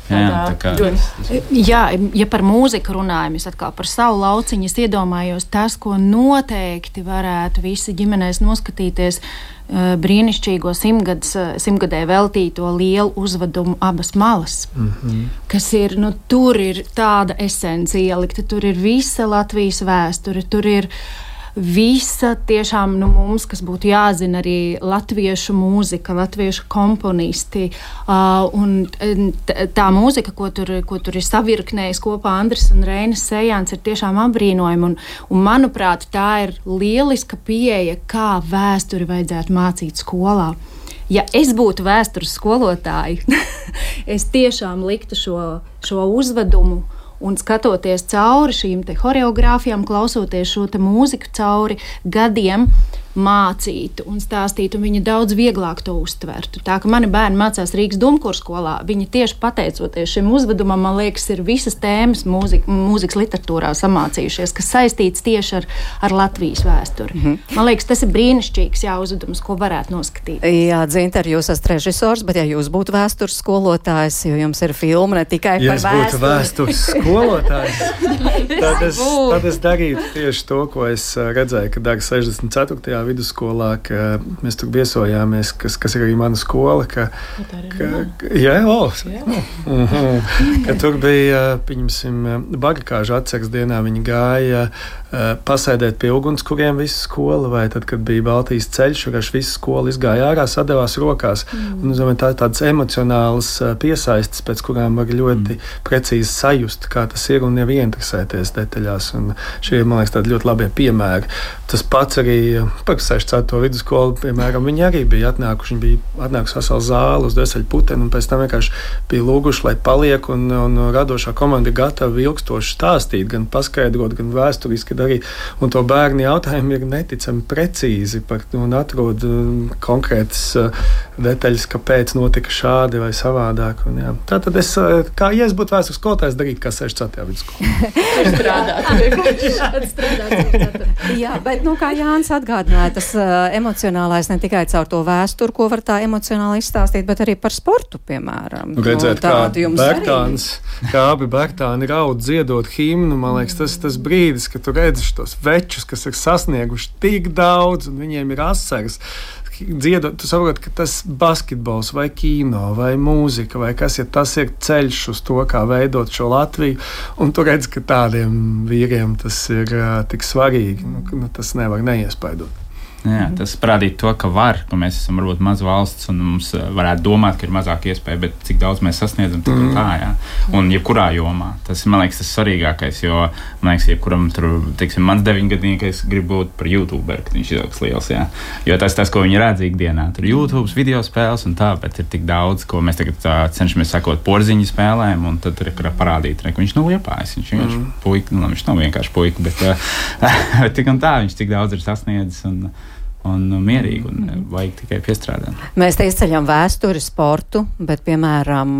Jā, kā, jā, ja par mūziku runājam, es atkal par savu lauciņu iedomājos tas, ko noteikti varētu visi ģimenēs noskatīties. Brīnišķīgo simtgadus, simtgadē veltīto lielu uzvedumu abas malas, mm -hmm. kas ir, nu, tur ir tāda esence ielikta, tur ir visa Latvijas vēsture, tur ir uh, visa tiešām nu, mums, kas būtu jāzina arī latviešu mūzika, latviešu komponisti. Uh, tā mūzika, ko tur, ko tur ir savirknējis kopā Andris un Reinas Sejāns, ir tiešām apbrīnojama. Un, un, manuprāt, tā ir lieliska pieeja, kā vēsturi vajadzētu mācīt skolā. Ja es būtu vēstures skolotāja, <laughs> es tiešām liktu šo, šo uzvedumu Un skatoties cauri šīm choreogrāfijām, klausoties šo mūziku cauri gadiem, mācītu un stāstītu, un viņi daudz vieglāk to uztvertu. Tā kā mani bērni mācās Rīgas Dunkursu skolā, viņi tieši pateicoties šim uzvedumam, man liekas, ir visas tēmas mūzika, mūzikas literatūrā samācījušies, kas saistīts tieši ar, ar Latvijas vēsturi. Mm -hmm. Man liekas, tas ir brīnišķīgs jā, uzdevums, ko varētu noskatīt. Jā, Dzinter, jūs esat režisors, bet ja jūs būtu vēstures skolotājs, jo jums ir filma ne tikai ja par vēsturi. Ja es būtu vēstures <laughs> skolotājs, <laughs> tad, es, tad es darītu tieši to, ko es redzēju, ka dara 64 vidusskolā, ka mēs tur viesojāmies, kas, kas ir arī mana skola. Ka, ka, jā, o, jā. Mm -hmm, ka tur bija, pieņemsim, bagāžu atceres dienā viņi gāja pasēdēt pie ugunskuriem visu skolu, vai tad, kad bija Baltijas ceļš, kurš visu skolu izgāja ārā, sadevās rokās. Mm. Un, zinu, tā, tādas emocionālas piesaistes, pēc kurām var ļoti mm. precīzi sajust, kā tas ir un jau ieinteresēties detaļās. Un šie ir, man liekas, tādi ļoti labi piemēri. Tas pats arī par 64. vidusskolu, piemēram, viņi arī bija atnākuši. Viņi bija atnākuši veselu zāli uz dēļu putenu, un pēc tam vienkārši bija lūguši, lai paliek. Un, un radošā komanda ir gatava ilgstoši stāstīt, gan paskaidrot, gan vēsturiski darīt. Un to bērnu jautājumi ir neticami precīzi par, un atrod um, konkrētas uh, detaļas, kāpēc notika šādi vai savādāk. Un, jā. tā tad es, uh, kā ja es būtu vēstures skolotājs, darītu kā 64. vidusskolā. <laughs> Jā, bet, nu, kā Jānis atgādināja, tas uh, emocionālais ne tikai caur to vēsturi, ko var tā emocionāli izstāstīt, bet arī par sportu, piemēram. Nu, redzēt, nu, kā Bērtāns, kā abi Bērtāni raud dziedot himnu, man liekas, tas tas brīdis, kad tu redzi šos večus, kas ir sasnieguši tik daudz, un viņiem ir asaras dziedot, tu saproti, ka tas ir basketbols, vai kino, vai mūzika, vai kas, ja tas ir ceļš uz to, kā veidot šo Latviju. Un tu redz, ka tādiem vīriem tas ir uh, tik svarīgi, nu, nu, tas nevar neiespaidot. Jā, tas parādīja to, ka var, ka mēs esam varbūt maza valsts un mums eh, varētu domāt, ka ir mazāk iespēja, bet cik daudz mēs sasniedzam, tik mm. tā, jā. Un jebkurā jomā. Tas ir, man liekas, tas svarīgākais, jo, man liekas, jebkuram tur, teiksim, mans deviņgadniekais grib būt par YouTuberu, kad viņš ir augs liels, jā. Jo tas tas, ko viņi redz ikdienā. Tur YouTube, video spēles un tā, bet ir tik daudz, ko mēs tagad tā, cenšamies sakot porziņu spēlēm, un tad tur ir parādīt, ka viņš nav liepājis. Viņš vienkārši mm. puika, nu, viņš nav vienkārši puika, bet, <laughs> uh, tik un tā viņš tik daudz ir sasniedzis. Un, un mierīgi, un mm. vajag tikai piestrādāt. Mēs te izceļam vēsturi, sportu, bet, piemēram,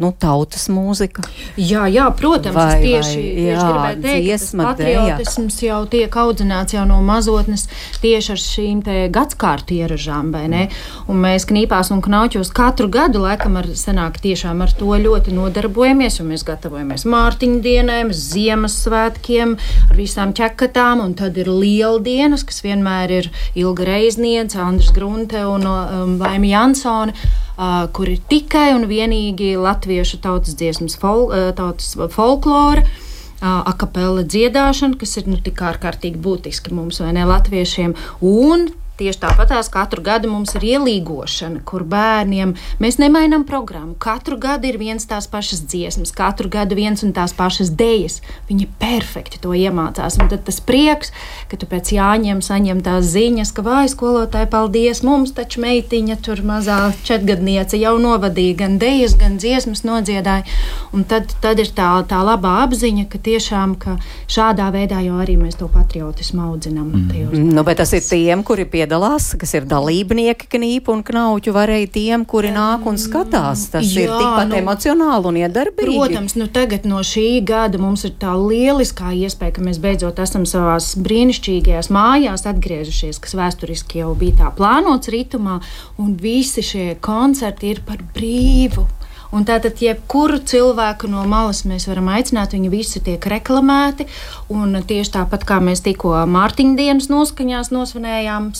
nu, tautas mūzika. Jā, jā protams, vai, tieši, vai, jā, tieši gribēju teikt, dziesma, ka patriotisms deja. jau tiek audzināts jau no mazotnes tieši ar šīm te gadskārtu ieražām, vai ne? Un mēs knīpās un knauķos katru gadu, laikam, ar senāk tiešām ar to ļoti nodarbojamies, un mēs gatavojamies Mārtiņu dienēm, Ziemassvētkiem, ar visām ķekatām, un tad ir lieldienas, kas vienmēr ir ilga Reizniece, Andris Grunte un um, Vaimi Jansone. Uh, kur ir tikai un vienīgi latviešu tautas dziesmas, fol, uh, tautas folklora, uh, akapela dziedāšana, kas ir nu, tik ārkārtīgi būtiski mums, vai ne, latviešiem, un Tieši tāpatās katru gadu mums ir ielīgošana, kur bērniem mēs nemainām programmu. Katru gadu ir viens tās pašas dziesmas, katru gadu viens un tās pašas dejas. Viņi perfekti to iemācās. Un tad tas prieks, ka tu pēc jāņem saņem tās ziņas, ka vai skolotāji, paldies, mums taču meitiņa tur mazā četrgadniece jau novadīja gan dejas, gan dziesmas nodziedāja. Un tad, tad ir tā, tā labā apziņa, ka tiešām ka šādā veidā jau arī mēs to patriotismu audzinām. Mm. Nu, bet tas ir tiem, kuri piedalās piedalās, kas ir dalībnieki knīpu un knauķu varēja tiem, kuri nāk un skatās. Tas Jā, ir tikpat nu, emocionāli un iedarbīgi. Protams, nu tagad no šī gada mums ir tā lieliskā iespēja, ka mēs beidzot esam savās brīnišķīgajās mājās atgriezušies, kas vēsturiski jau bija tā plānots ritumā, un visi šie koncerti ir par brīvu Un tātad, jebkuru cilvēku no malas mēs varam aicināt, viņi visi tiek reklamēti. Un tieši tāpat kā mēs tikko Mārtiņa dienas noskaņās nosvinējām,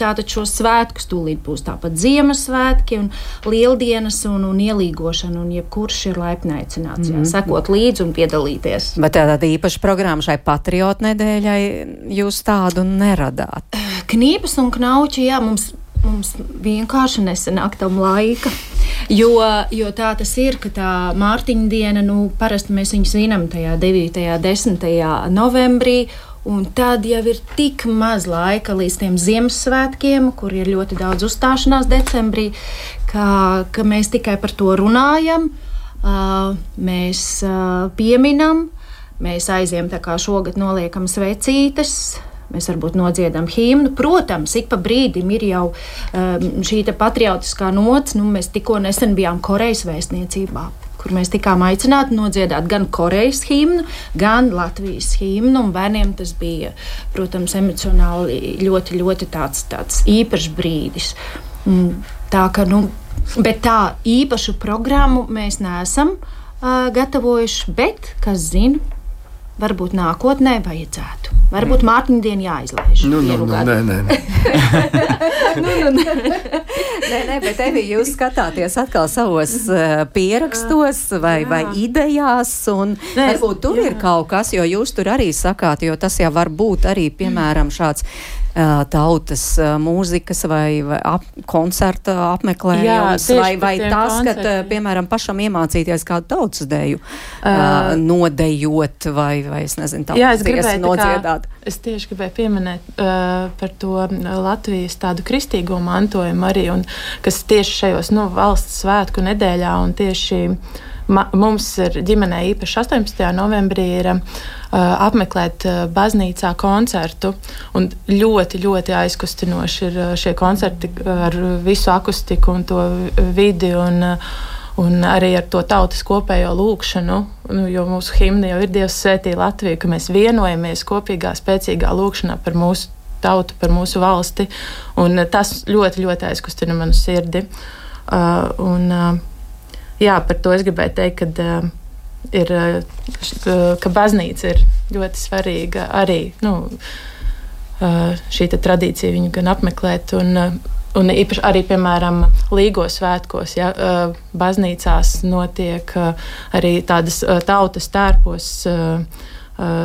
tātad šos svētkus tūlīt būs tāpat Ziemassvētki un Lieldienas un, un ielīgošana. Un jebkurš ir laipni aicināts, jā, mm -hmm. sekot līdzi un piedalīties. Bet tāda īpaša programma šai patriotu nedēļai jūs tādu neradāt? Knības un knauči, jā, mums mums vienkārši nesanāk tam laika. Jo, jo tā tas ir, ka tā Mārtiņa diena, nu, parasti mēs viņu svinam tajā 9. un 10. novembrī. Un tad jau ir tik maz laika līdz tiem Ziemassvētkiem, kur ir ļoti daudz uzstāšanās decembrī, ka, ka mēs tikai par to runājam, uh, mēs uh, pieminam, mēs aizjām tā kā šogad noliekam svecītes Mēs varbūt nodziedam himnu. Protams, ik pa brīdim ir jau um, šī patriotiskā nots. Nu, mēs tikko nesen bijām Korejas vēstniecībā kur mēs tikām aicināti nodziedāt gan Korejas himnu, gan Latvijas himnu. Bērniem tas bija, protams, emocionāli ļoti, ļoti tāds, tāds īpašs brīdis. Tā ka, nu, bet tā īpašu programmu mēs neesam uh, gatavojuši, bet, kas zina, varbūt nākotnē vajadzētu. Varbūt mm. Mārtiņa diena jāizlaiž. Nu, nu, nu, nē, nē, nē. <laughs> nu, nu, nē. <laughs> nē, nē, bet Evi, jūs skatāties atkal savos uh, pierakstos vai, jā. vai idejās, un nē, varbūt tur jā. ir kaut kas, jo jūs tur arī sakāt, jo tas jau var būt arī, piemēram, šāds tautas mūzikas vai, vai ap, koncerta apmeklējums, Jā, vai, vai tas, ka, piemēram, pašam iemācīties kādu tautas deju, uh, nodejot vai, vai es nezinu, tautas Jā, es gribēju nodziedāt. Kā, es tieši gribēju pieminēt uh, par to Latvijas tādu kristīgo mantojumu arī, un kas tieši šajos nu, valsts svētku nedēļā un tieši Ma, mums ir ģimenē īpaši 18. novembrī ir uh, apmeklēt uh, baznīcā koncertu. Ļoti, ļoti aizkustinoši ir uh, šie koncerti ar visu akustiku un to vidi. Un, Un arī ar to tautas kopējo lūkšanu, nu, jo mūsu himna jau ir Dievs svētī Latviju, ka mēs vienojamies kopīgā, spēcīgā lūkšanā par mūsu tautu, par mūsu valsti. Un tas ļoti, ļoti aizkustina manu sirdi. Uh, un, uh, jā, par to es gribēju teikt, ka, uh, ir, uh, ka baznīca ir ļoti svarīga arī nu, uh, šī tradīcija viņu gan apmeklēt. Un, uh, Un īpaši arī, piemēram, Līgos svētkos, ja baznīcās notiek arī tādas tautas tērpos.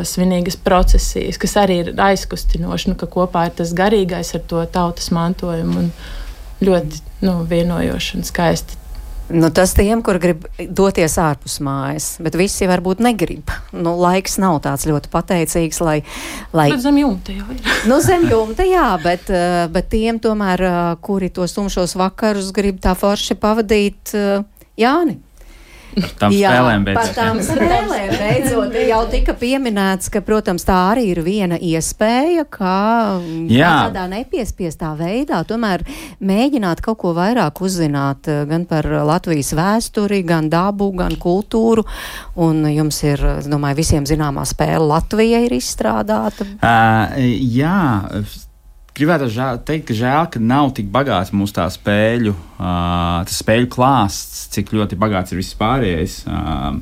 Svinīgas procesijas, kas arī ir aizkustinoši, nu, ka kopā ir tas garīgais ar to tautas mantojumu un ļoti nu, vienojoši un skaisti. Nu, tas tiem, kur grib doties ārpus mājas, bet visi varbūt negrib. Nu, laiks nav tāds ļoti pateicīgs, lai. lai... Bet zem jumta jau ir. nu, zem jumta, jā, bet, eh, bet tiem tomēr, eh, kuri tos tumšos vakarus grib tā forši pavadīt, eh, Jāni. Par tām Jā, spēlēm beidzot. Par tām spēlēm beidzot jau tika pieminēts, ka, protams, tā arī ir viena iespēja, kā Jā. tādā nepiespiestā veidā tomēr mēģināt kaut ko vairāk uzzināt eh, gan par Latvijas vēsturi, gan dabu, gan kultūru. Un jums ir, es domāju, visiem zināmā spēle Latvija ir izstrādāta. Uh, jā gribētu žēl, teikt, ka žēl, ka nav tik bagāts mūsu tā spēļu, uh, spēļu klāsts, cik ļoti bagāts ir viss pārējais. Uh,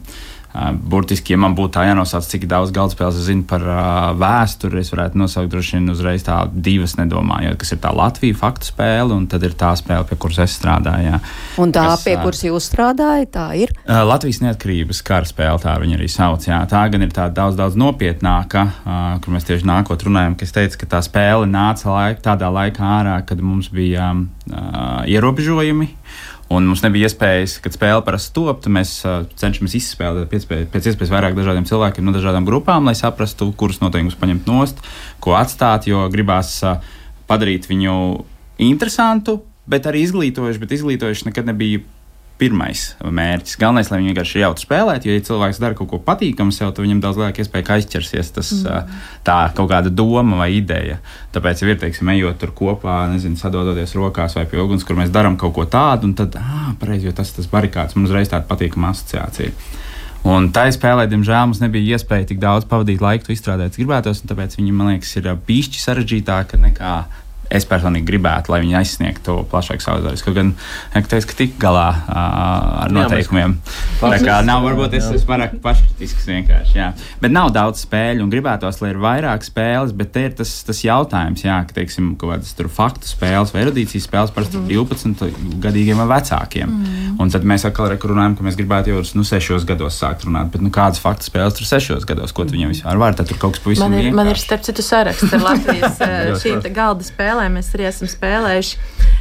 Burtiski, ja man būtu tā jānosauc, cik daudz galdspēles es zinu par uh, vēsturi, es varētu nosaukt droši vien uzreiz tā divas, nedomājot, kas ir tā Latvija faktu spēle, un tad ir tā spēle, pie kuras es strādāju. Jā. Un tā, kas, pie kuras jūs strādājat, tā ir? Uh, Latvijas neatkarības kara spēle, tā viņa arī sauc. Jā. Tā gan ir tā daudz, daudz nopietnāka, uh, kur mēs tieši nākot runājam, ka es teicu, ka tā spēle nāca laik, tādā laikā ārā, kad mums bija uh, ierobežojumi. Un mums nebija iespējas, kad spēle parasti top, mēs uh, cenšamies izspēlēt pēc, pēc iespējas vairāk dažādiem cilvēkiem no dažādām grupām, lai saprastu, kurus noteikumus paņemt nost, ko atstāt, jo gribās uh, padarīt viņu interesantu, bet arī izglītojuši, bet izglītojuši nekad nebija pirmais mērķis. Galvenais, lai viņi vienkārši jautri spēlēt, jo, ja cilvēks dara kaut ko patīkamu sev, tad viņam daudz lielāka iespēja aizķersies tas, mm. tā kaut kāda doma vai ideja. Tāpēc, ja ir, teiksim, ejot tur kopā, nezinu, sadodoties rokās vai pie uguns, kur mēs darām kaut ko tādu, un tad, ah, pareizi, jo tas ir tas barikāds, man uzreiz tāda patīkama asociācija. Un tā spēlē, diemžēl, mums nebija iespēja tik daudz pavadīt laiku, to izstrādāt, gribētos, tāpēc viņi, man liekas, ir pišķi sarežģītāka nekā es personīgi gribētu, lai viņi aizsniegtu plašāku auditoriju. Kaut gan teicu, ka tik galā uh, ar noteikumiem. Jā, tā kā nav, varbūt es esmu pārāk paškritisks vienkārši. Jā. Bet nav daudz spēļu un gribētos, lai ir vairāk spēles, bet te ir tas, tas jautājums, jā, ka, teiksim, kaut kādas tur faktu spēles vai erudīcijas spēles parasti mm. 12 gadīgiem vai vecākiem. Mm. Un tad mēs atkal runājam, ka mēs gribētu jau nu, 6 gados sākt runāt. Bet nu, kādas faktu spēles tur 6 gados, ko tu viņam vispār var? Tad tur kaut kas pavisam man ir. Vienkārši. Man ir starp citu saraksts ar Latvijas <laughs> šīm galda spēlēm. Mēs arī esam spēlējuši.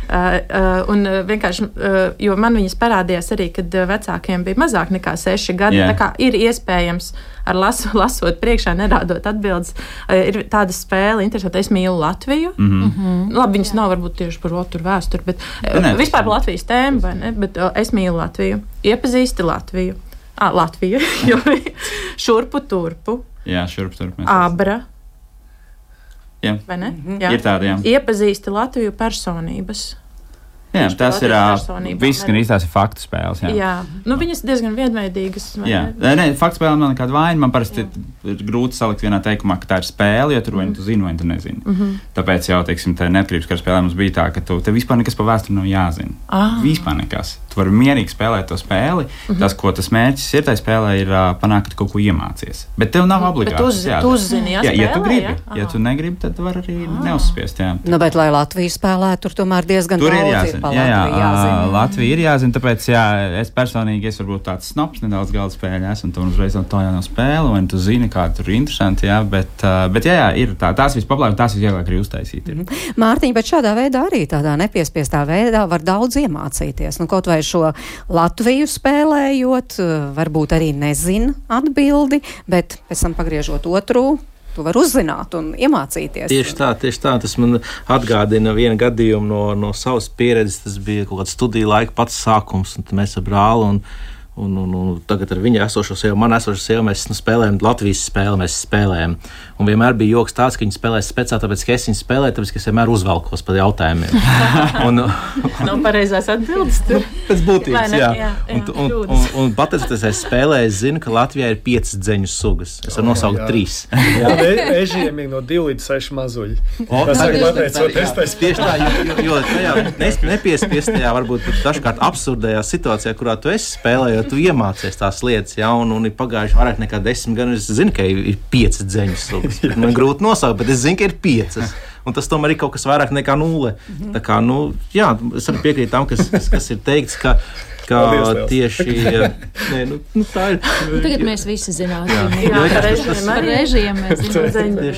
Uh, uh, un vienkārši, uh, jo man viņas parādījās arī, kad vecākiem bija mazāk nekā 6 gadi. Yeah. Tā kā ir iespējams ar lasu, <laughs> lasot priekšā, nerādot atbildes. Ir tāda spēle, interesanti, es mīlu Latviju. Mm -hmm. Mm -hmm. Labi, viņas Jā. nav varbūt tieši par otru vēsturi, bet ne, vispār par Latvijas tēmu, vai ne? Bet es mīlu Latviju, iepazīsti Latviju. Ah, Latviju, <laughs> jo <laughs> šurpu turpu. Jā, šurpu turpu. Abra. Jā. Vai ne? Mm -hmm. Jā. Ir tāda, jā. Iepazīsti Latviju personības. Jā, tas ir viss, gan īstās ir faktu spēles. Jā, jā. Nu, viņas diezgan vienveidīgas. Jā, nē, nē faktu spēle nav nekāda vaina. Man parasti jā. ir grūti salikt vienā teikumā, ka tā ir spēle, jo tur vai nu tu zini, vai tu nezini. Mm -hmm. Tāpēc jau, teiksim, tā neatkarības kara spēlē mums bija tā, ka tu, tev vispār nekas par vēsturi nav jāzina. Ah. Vispār nekas. Tu vari mierīgi spēlēt to spēli. Mm -hmm. Tas, ko tas mērķis ir, tai spēlē ir uh, panākt, ka kaut ko iemācies. Bet tev nav obligāti. Tu, uz, jā, tu uzzini, jā, jā, ja tu gribi. Jā? Ja tu negribi, tad var arī ah. neuzspiest. Jā. Nu, bet, lai Latvija spēlē, tur tomēr diezgan tur daudz ir jāzina. Jā, jā, jāzina. Latvija ir jāzina, tāpēc jā, es personīgi esmu varbūt tāds snobs, nedaudz galda spēļu esmu, un tu uzreiz no tā jau nav spēle, un tu zini, kā tur ir interesanti, jā, bet, bet jā, jā, ir tā, tās vispopulārāk, tās visvieglāk arī uztaisīt. Ir. -hmm. Mārtiņ, bet šādā veidā arī tādā nepiespiestā veidā var daudz iemācīties. Nu, kaut vai šo Latviju spēlējot, varbūt arī nezina atbildi, bet pēc tam pagriežot otru tu vari uzzināt un iemācīties. Tieši tā, tieši tā. Tas man atgādina vienu gadījumu no, no savas pieredzes. Tas bija kaut kāds studiju laika pats sākums, un mēs ar brāli. Un, Un, un, tagad ar viņu esošo sievu, man esošo sievu, mēs nu, spēlējam Latvijas spēli. Mēs spēlējam. Un vienmēr bija joks tāds, ka viņi spēlē speciāli, tāpēc, ka es viņu spēlēju, tāpēc, ka es vienmēr uzvelkos par jautājumiem. <laughs> un, Nav pareizās atbildes. Nu, pēc būtības, jā. jā, jā. Un, un, un, un, un pateicoties, es spēlēju, es zinu, ka Latvijā ir piecas dzeņu sugas. Es varu nosaukt jā. trīs. Ežiem ir no divi līdz seši mazuļi. O, tas ir pateicoties. Tieši tā, jo, jo, tajā nepiespiestajā, varbūt dažkārt absurdajā situācijā, kurā tu esi spēlējot tu iemācies tās lietas, ja, un, un ir pagājuši vairāk nekā desmit gadi. Es zinu, ka ir piecas dzeņas sugas. Man grūti nosaukt, bet es zinu, ka ir piecas. Un tas tomēr ir kaut kas vairāk nekā nulle. Mhm. Tā kā, nu, jā, es arī piekrītu tam, kas, kas, kas ir teikts, ka ka Paldies, tieši <laughs> nē, nu, nu, tā ir. Nu, tagad mēs visi zinām, ka režiem mēs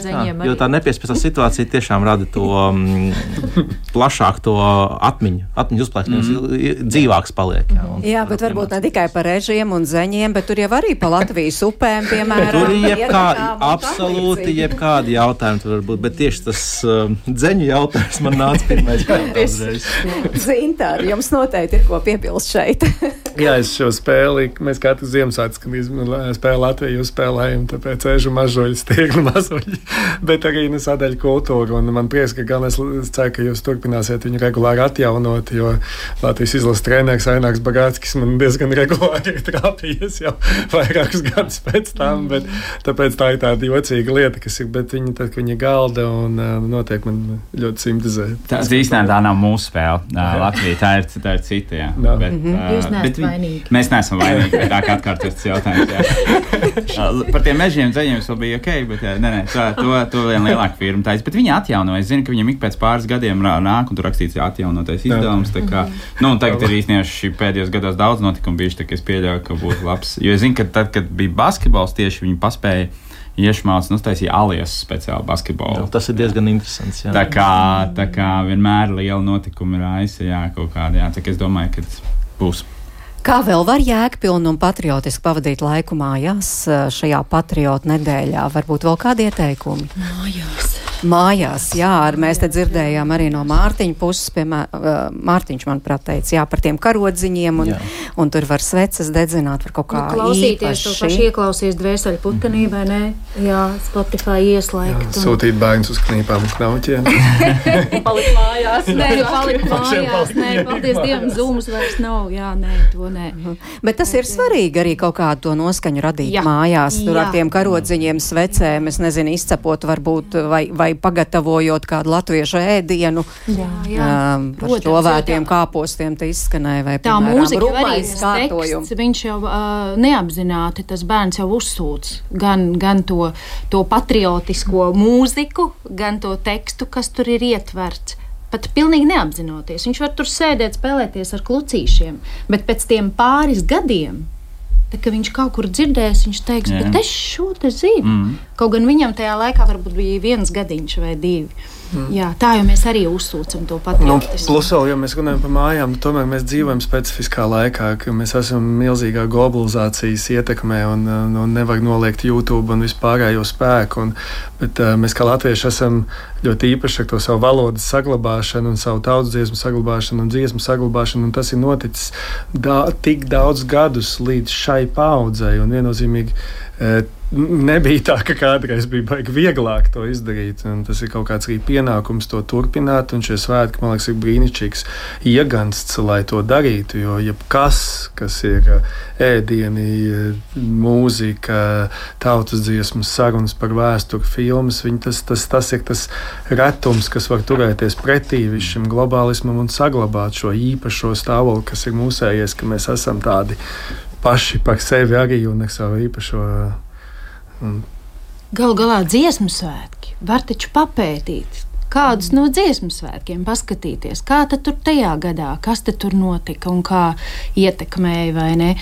zinām, jo tā nepiespiestā situācija tiešām rada to um, plašāku to atmiņu, atmiņu uzplēstījumu, mm. dzīvāks paliek. Jā, un, jā bet varbūt ne tikai par režiem un zeņiem, bet tur jau arī pa Latvijas upēm, piemēram. tur ir jebkādi, absolūti jebkādi jautājumi tur varbūt, bet tieši tas um, dzeņu jautājums man nāca pirmais. <laughs> Zintāri, jums noteikti ir ko piebilst šeit šeit. <laughs> Jā, es šo spēli, mēs katru Ziemassvētku, spēlējam Latviju, spēlējam, tāpēc ežu mažoļu, stieglu mazuļi, <laughs> bet arī nu, sadaļu kultūru. Un man prieks, ka gan es ceru, ka jūs turpināsiet viņu regulāri atjaunot, jo Latvijas izlases treneris Ainārs Bagātskis man diezgan regulāri ir trāpījies jau <laughs> vairākus gadus pēc tam, bet tāpēc tā ir tāda jocīga lieta, kas ir, bet viņi tad, viņi galda un noteikti man ļoti simpatizē. Tā īstenībā tā nav mūsu spēle. Latvija tā ir, tā ir cita, jā. No. Bet, mm -hmm. Jūs neesat vainīgi. Mēs neesam vainīgi, tā kā atkārtos tas jautājums. <laughs> Par tiem mežiem ceļiem vēl bija ok, bet jā, nē, nē, tā, to, to vien lielāka firma taisa. Bet viņi atjauno. Es zinu, ka viņam ik pēc pāris gadiem nāk un tur rakstīts atjaunotais izdevums. Kā, nu, tagad ir īstenībā pēdējos gados daudz notikumu bijuši, tā kā es pieļauju, ka būtu labs. Jo es zinu, ka tad, kad bija basketbols, tieši viņi paspēja iešmācis un uztaisīja alias speciāli basketbolu. Jā, tas ir diezgan interesants. Jā. Tā kā, tā kā vienmēr liela notikuma ir jā, kaut kāda. Jā, tā kā es domāju, ka būs. Kā vēl var jēgpilni un patriotiski pavadīt laiku mājās šajā patriotu nedēļā? Varbūt vēl kādi ieteikumi? Mājās mājās. Jā, ar, mēs te dzirdējām arī no Mārtiņa puses, piemēram, Mārtiņš, manuprāt, teica, jā, par tiem karodziņiem, un, jā. un tur var sveces dedzināt, var kaut kā nu, klausīties, to pašu ieklausies dvēseli putenībai, nē, jā, Spotify ieslēgt. Jā, un... Sūtīt bērnus uz knīpām un knauķiem. <laughs> palikt mājās. Nē, palikt mājās. Nē, paldies Dievam, zūmus vairs nav. Jā, nē, to nē. Mhm. Bet tas ir svarīgi arī kaut kādu to noskaņu radīt jā. mājās. Tur jā. ar tiem karodziņiem, svecēm, es nezinu, izcepot varbūt vai, vai vai pagatavojot kādu latviešu ēdienu. Jā, jā. Um, par Protams, šķovētiem kāpostiem te izskanēja vai tā piemēram, mūzika arī teksts, viņš jau uh, neapzināti, tas bērns jau uzsūc gan, gan to, to patriotisko mūziku, gan to tekstu, kas tur ir ietverts pat pilnīgi neapzinoties. Viņš var tur sēdēt, spēlēties ar klucīšiem, bet pēc tam pāris gadiem. Tā, kad viņš kaut kur dzirdēs, viņš teiks, Jā. bet es šo te zinu. Mm. Kaut gan viņam tajā laikā varbūt bija viens gadiņš vai divi. Mm. Jā, tā jau mēs arī uzsūcam to patriotismu. Nu, plus, vēl, ja mēs runājam par mājām, nu, tomēr mēs dzīvojam specifiskā laikā, ka mēs esam milzīgā globalizācijas ietekmē un, un nevar noliegt YouTube un vispārējo spēku. Un, bet uh, mēs kā latvieši esam ļoti īpaši ar to savu valodas saglabāšanu un savu tautas dziesmu saglabāšanu un dziesmu saglabāšanu. Un tas ir noticis da tik daudz gadus līdz šai paudzei un viennozīmīgi. Nebija tā, ka kādreiz bija baigi vieglāk to izdarīt. Tas ir kaut kāds arī pienākums to turpināt. Un šie svētki, man liekas, ir brīnišķīgs iegansts, lai to darītu. Jo jebkas, kas ir eh, ēdieni, eh, mūzika, tautas dziesmas, sarunas par vēsturi, filmas, tas, tas, tas ir tas retums, kas var turēties pretī šim globālismam un saglabāt šo īpašo stāvokli, kas ir mūsējais, ka mēs esam tādi paši par sevi arī un ar savu īpašo Mm. Galu galā dziesmu svētki var taču papētīt. Kādus no dziesmu svētkiem paskatīties, kā tur tajā gadā, kas tur notika un kā ietekmēja vai ne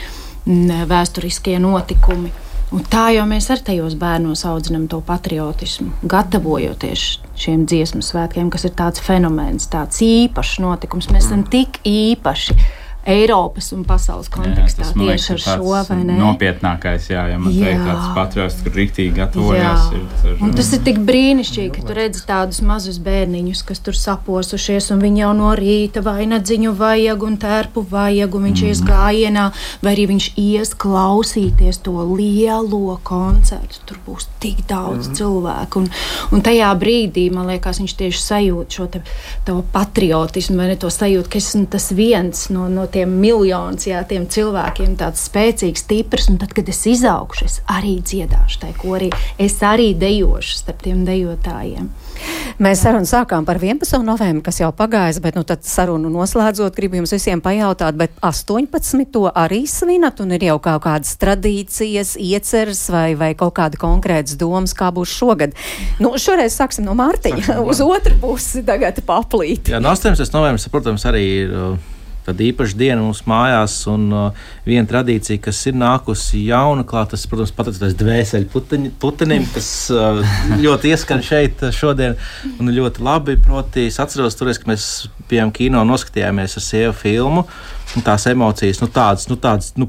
vēsturiskie notikumi. Un tā jau mēs ar tajos bērnos audzinām to patriotismu, gatavojoties šiem dziesmu svētkiem, kas ir tāds fenomens, tāds īpašs notikums. Mēs esam tik īpaši Eiropas un pasaules kontekstā jā, tieši liekas, ar šo vai ne? Nopietnākais, jā, ja man teikt, tāds patriots, kur rīktīgi gatavojās. Ir, tur, un tas ir tik brīnišķīgi, ka tu redzi tādus mazus bērniņus, kas tur saposušies, un viņi jau no rīta vai nadziņu vajag un tērpu vajag, un viņš mm. ies gājienā, vai arī viņš ies klausīties to lielo koncertu. Tur būs tik daudz mm. cilvēku, un, un tajā brīdī, man liekas, viņš tieši sajūt šo te, patriotismu, vai ne to sajūt, ka esmu tas viens no, no tiem tiem miljonus, jā, tiem cilvēkiem tāds spēcīgs, stiprs. Un tad, kad es izaugšu, es arī dziedāšu tajā korī. Es arī dejošu starp tiem dejotājiem. Mēs sarunu sākām par 11. novembri, kas jau pagājis, bet nu, sarunu noslēdzot, gribu jums visiem pajautāt, bet 18. arī svinat un ir jau kaut kādas tradīcijas, ieceras vai, vai kaut kāda konkrētas domas, kā būs šogad. Nu, šoreiz sāksim no Mārtiņa uz otru pusi tagad paplīt. Jā, no 18. novembris, protams, arī ir. Uh Tad īpaša diena mums mājās, un uh, viena tradīcija, kas ir nākusi jauna klāt, tas, protams, pateicoties dvēseli putenim, kas uh, ļoti ieskan šeit šodien, un ļoti labi. Proti, es atceros, toreiz, ka mēs bijām kino noskatījāmies ar sievu filmu, un tās emocijas, nu tādas, nu tādas, nu,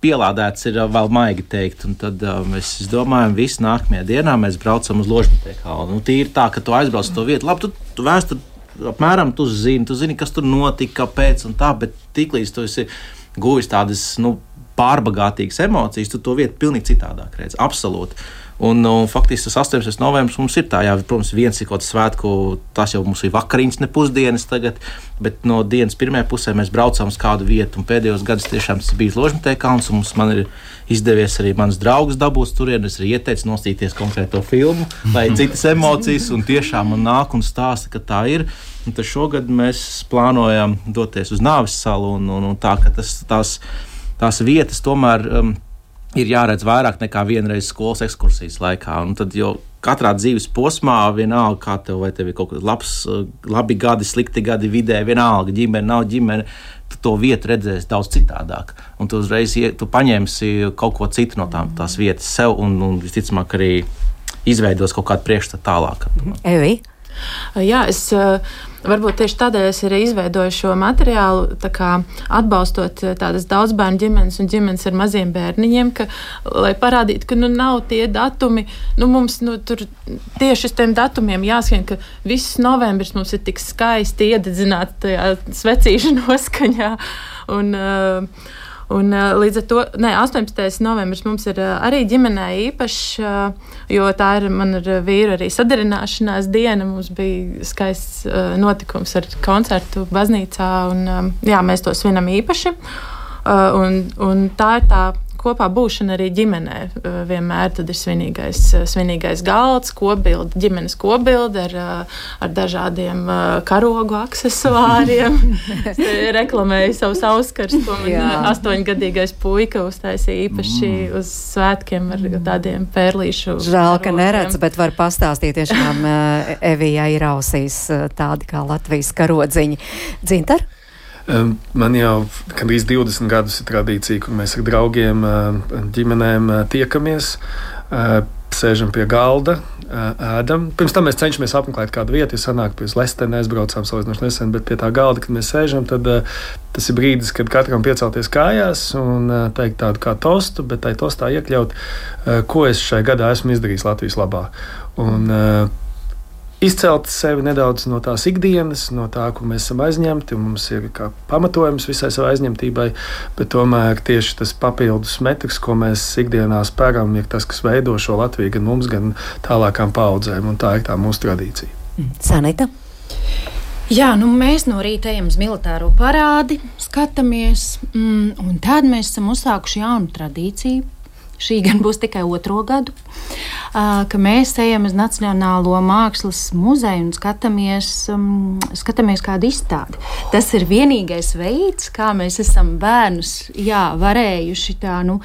pielādēts ir uh, vēl maigi teikt. Un tad uh, mēs domājam, ka visā nākamajā dienā mēs braucam uz Ložmetē kalnu. Nu, Tīri tā, ka tu aizbrauc uz to vietu. Labi, tu, tu vēsturi apmēram tu zini, tu zini, kas tur notika, kāpēc un tā, bet tiklīdz tu esi guvis tādas nu, pārbagātīgas emocijas, tu to vietu pilnīgi citādāk redzi. Absolūti. Un, un faktiski tas 18. novembris mums ir tā, jā, protams, viens ir kaut kāds svētku, tas jau mums ir vakariņas, ne pusdienas tagad, bet no dienas pirmajā pusē mēs braucam uz kādu vietu. Un pēdējos gados tiešām tas bija Ložmetē kalns, un mums ir izdevies arī mans draugs dabūt turien. Es arī ieteicu nostīties konkrēto filmu, lai <laughs> citas emocijas, un tiešām man nāk un stāsta, ka tā ir. Un tad šogad mēs plānojam doties uz Nāves salu, un, un, un tā, tas, tās, tās vietas tomēr. Um, ir jāredz vairāk nekā vienreiz skolas ekskursijas laikā. Un tad jau katrā dzīves posmā, vienalga, kā tev, vai tev ir kaut kāds labs, labi gadi, slikti gadi, vidē, vienalga, ģimene, nav ģimene. Tu to vietu redzēsi daudz citādāk. Un tu uzreiz tu paņemsi kaut ko citu no tām, tās vietas sev, un, un visticamāk, arī izveidos kaut kādu priekšstatu tālāk. Evi? Jā, es varbūt tieši tādēļ es arī izveidoju šo materiālu, kā atbalstot tādas daudzbērnu ģimenes un ģimenes ar maziem bērniņiem, ka, lai parādītu, ka nu, nav tie datumi, nu, mums nu, tur tieši uz tiem datumiem jāskan, ka viss novembris mums ir tik skaisti iededzināts tajā svecīšu <laughs> noskaņā. Un, uh, Un, līdz ar to ne, 18. novembris mums ir arī ģimenē īpašs, jo tā ir man ar vīru arī sadarināšanās diena. Mums bija skaists notikums ar koncertu baznīcā, un jā, mēs to svinam īpaši. Un, un tā ir tā kopā būšana arī ģimenē. Uh, vienmēr tad ir svinīgais, uh, svinīgais galds, kobilde, ģimenes kobilde ar, uh, ar dažādiem karogu aksesuāriem. <laughs> Reklamēju savus auskars, ko man astoņgadīgais puika uztaisīja īpaši mm. uz svētkiem ar tādiem pērlīšu. Žēl, ka neredz, bet var pastāstīt tiešām Evijai ir ausīs tādi kā Latvijas karodziņi. Dzintar? Man jau gandrīz 20 gadus ir tradīcija, kur mēs ar draugiem, ģimenēm tiekamies, sēžam pie galda, ēdam. Pirms tam mēs cenšamies apmeklēt kādu vietu, ja sanāk pie Lestena, aizbraucām salīdzinoši nesen, bet pie tā galda, kad mēs sēžam, tad tas ir brīdis, kad katram piecelties kājās un teikt tādu kā tostu, bet tai tostā iekļaut, ko es šai gadā esmu izdarījis Latvijas labā. Un, izcelt sevi nedaudz no tās ikdienas, no tā, kur mēs esam aizņemti. Mums ir pamatojums visai savai aizņemtībai, bet tomēr tieši tas papildus metrs, ko mēs ikdienā spēram, ir tas, kas veido šo Latviju gan mums, gan tālākām paudzēm. Tā ir tā mūsu tradīcija. Mm. Sanita? Jā, nu mēs no rīta ejam uz militāro parādi, skatāmies, mm, un tad mēs esam uzsākuši jaunu tradīciju šī gan būs tikai otro gadu, ka mēs ejam uz Nacionālo mākslas muzeju un skatāmies, um, skatāmies kādu izstādi. Tas ir vienīgais veids, kā mēs esam bērnus jā, varējuši tā. Nu,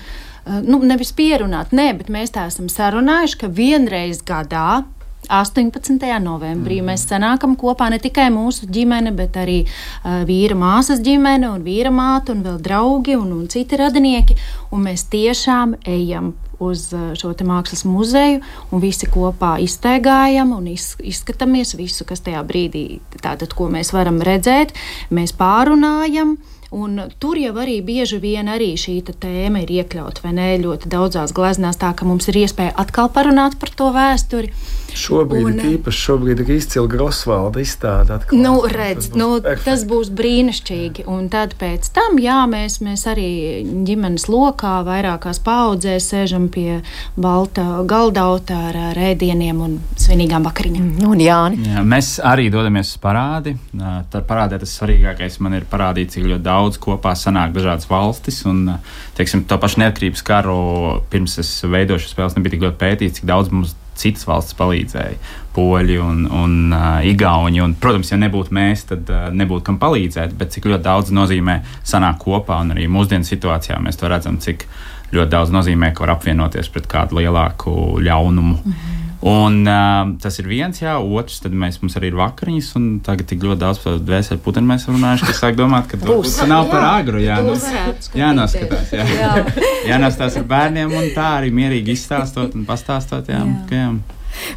Nu, nevis pierunāt, nē, bet mēs tā esam sarunājuši, ka vienreiz gadā 18. novembrī mm. mēs sanākam kopā ne tikai mūsu ģimene, bet arī uh, vīra māsas ģimene un vīra māte un vēl draugi un, un citi radinieki. Un mēs tiešām ejam uz šo mākslas muzeju un visi kopā iztaigājam un iz, izskatāmies visu, kas tajā brīdī, tātad, ko mēs varam redzēt, mēs pārunājam. Un tur jau arī bieži vien arī šī tēma ir iekļauta vai ne ļoti daudzās gleznās, tā ka mums ir iespēja atkal parunāt par to vēsturi. Šobrīd un, ir īpaši šobrīd ir izcila Grosvalda izstāde. Atklāt. Nu, redz, tas, būs nu, perfect. tas būs brīnišķīgi. Un tad pēc tam, jā, mēs, mēs arī ģimenes lokā vairākās paudzēs sēžam pie balta galdauta ar rēdieniem un svinīgām vakariņām. Mm, un Jāni? Jā, mēs arī dodamies uz parādi. Tad parādē tas svarīgākais man ir parādīt, cik ļoti daudz kopā sanāk dažādas valstis. Un, teiksim, to pašu neatkarības karu pirms es veidoju šo spēles nebija tik ļoti pētīts, cik daudz mums citas valsts palīdzēja. Poļi un, un uh, Igauni. Un, protams, ja nebūtu mēs, tad uh, nebūtu kam palīdzēt. Bet cik ļoti daudz nozīmē sanākt kopā, un arī mūsdienu situācijā mēs to redzam, cik ļoti daudz nozīmē, ka var apvienoties pret kādu lielāku ļaunumu. Mm -hmm. Un, uh, tas ir viens, jā, otrs, tad mēs, mums arī ir vakariņas, un tagad tik ļoti daudz par dvēseli putenu mēs runājuši, ka sāk domāt, ka tas nav par agru, jā, nu, jānoskatās, jā. jā. <laughs> jānostās ar bērniem un tā arī mierīgi izstāstot un pastāstot, jā, jā. ka jā.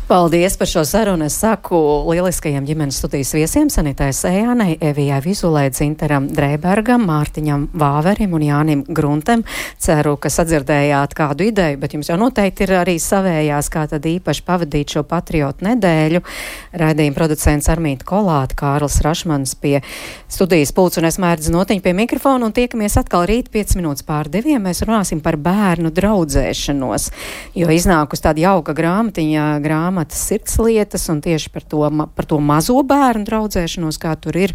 Paldies par šo sarunu. Es saku lieliskajiem ģimenes studijas viesiem Sanitai Sējānai, Evijai Vizulē, Dzinteram Drēbergam, Mārtiņam Vāverim un Jānim Gruntem. Ceru, ka sadzirdējāt kādu ideju, bet jums jau noteikti ir arī savējās, kā tad īpaši pavadīt šo patriotu nedēļu. Raidījuma producents Armīta Kolāta, Kārls Rašmans pie studijas pults un es mērķis notiņu pie mikrofona un tiekamies atkal rīt 5 minūtes pār diviem. Mēs runāsim par bērnu draudzēšanos, jo iznākus tāda jauka grāmatiņa grāmatas sirdslietas un tieši par to, par to mazo bērnu draudzēšanos, kā tur ir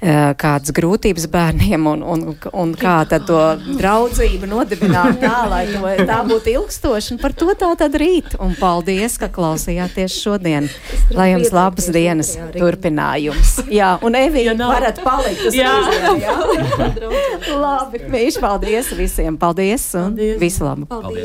eh, kādas grūtības bērniem un, un, un kā tad to draudzību nodibināt tā, lai to, tā būtu ilgstoša. Un par to tā tad rīt. Un paldies, ka klausījāties šodien. Lai jums labas dienas turpinājums. Jā, un Evija, ja varat palikt uz jā. Uzdienu, jā. <laughs> Labi, mīši, paldies visiem. Paldies un paldies. visu labu. Paldies.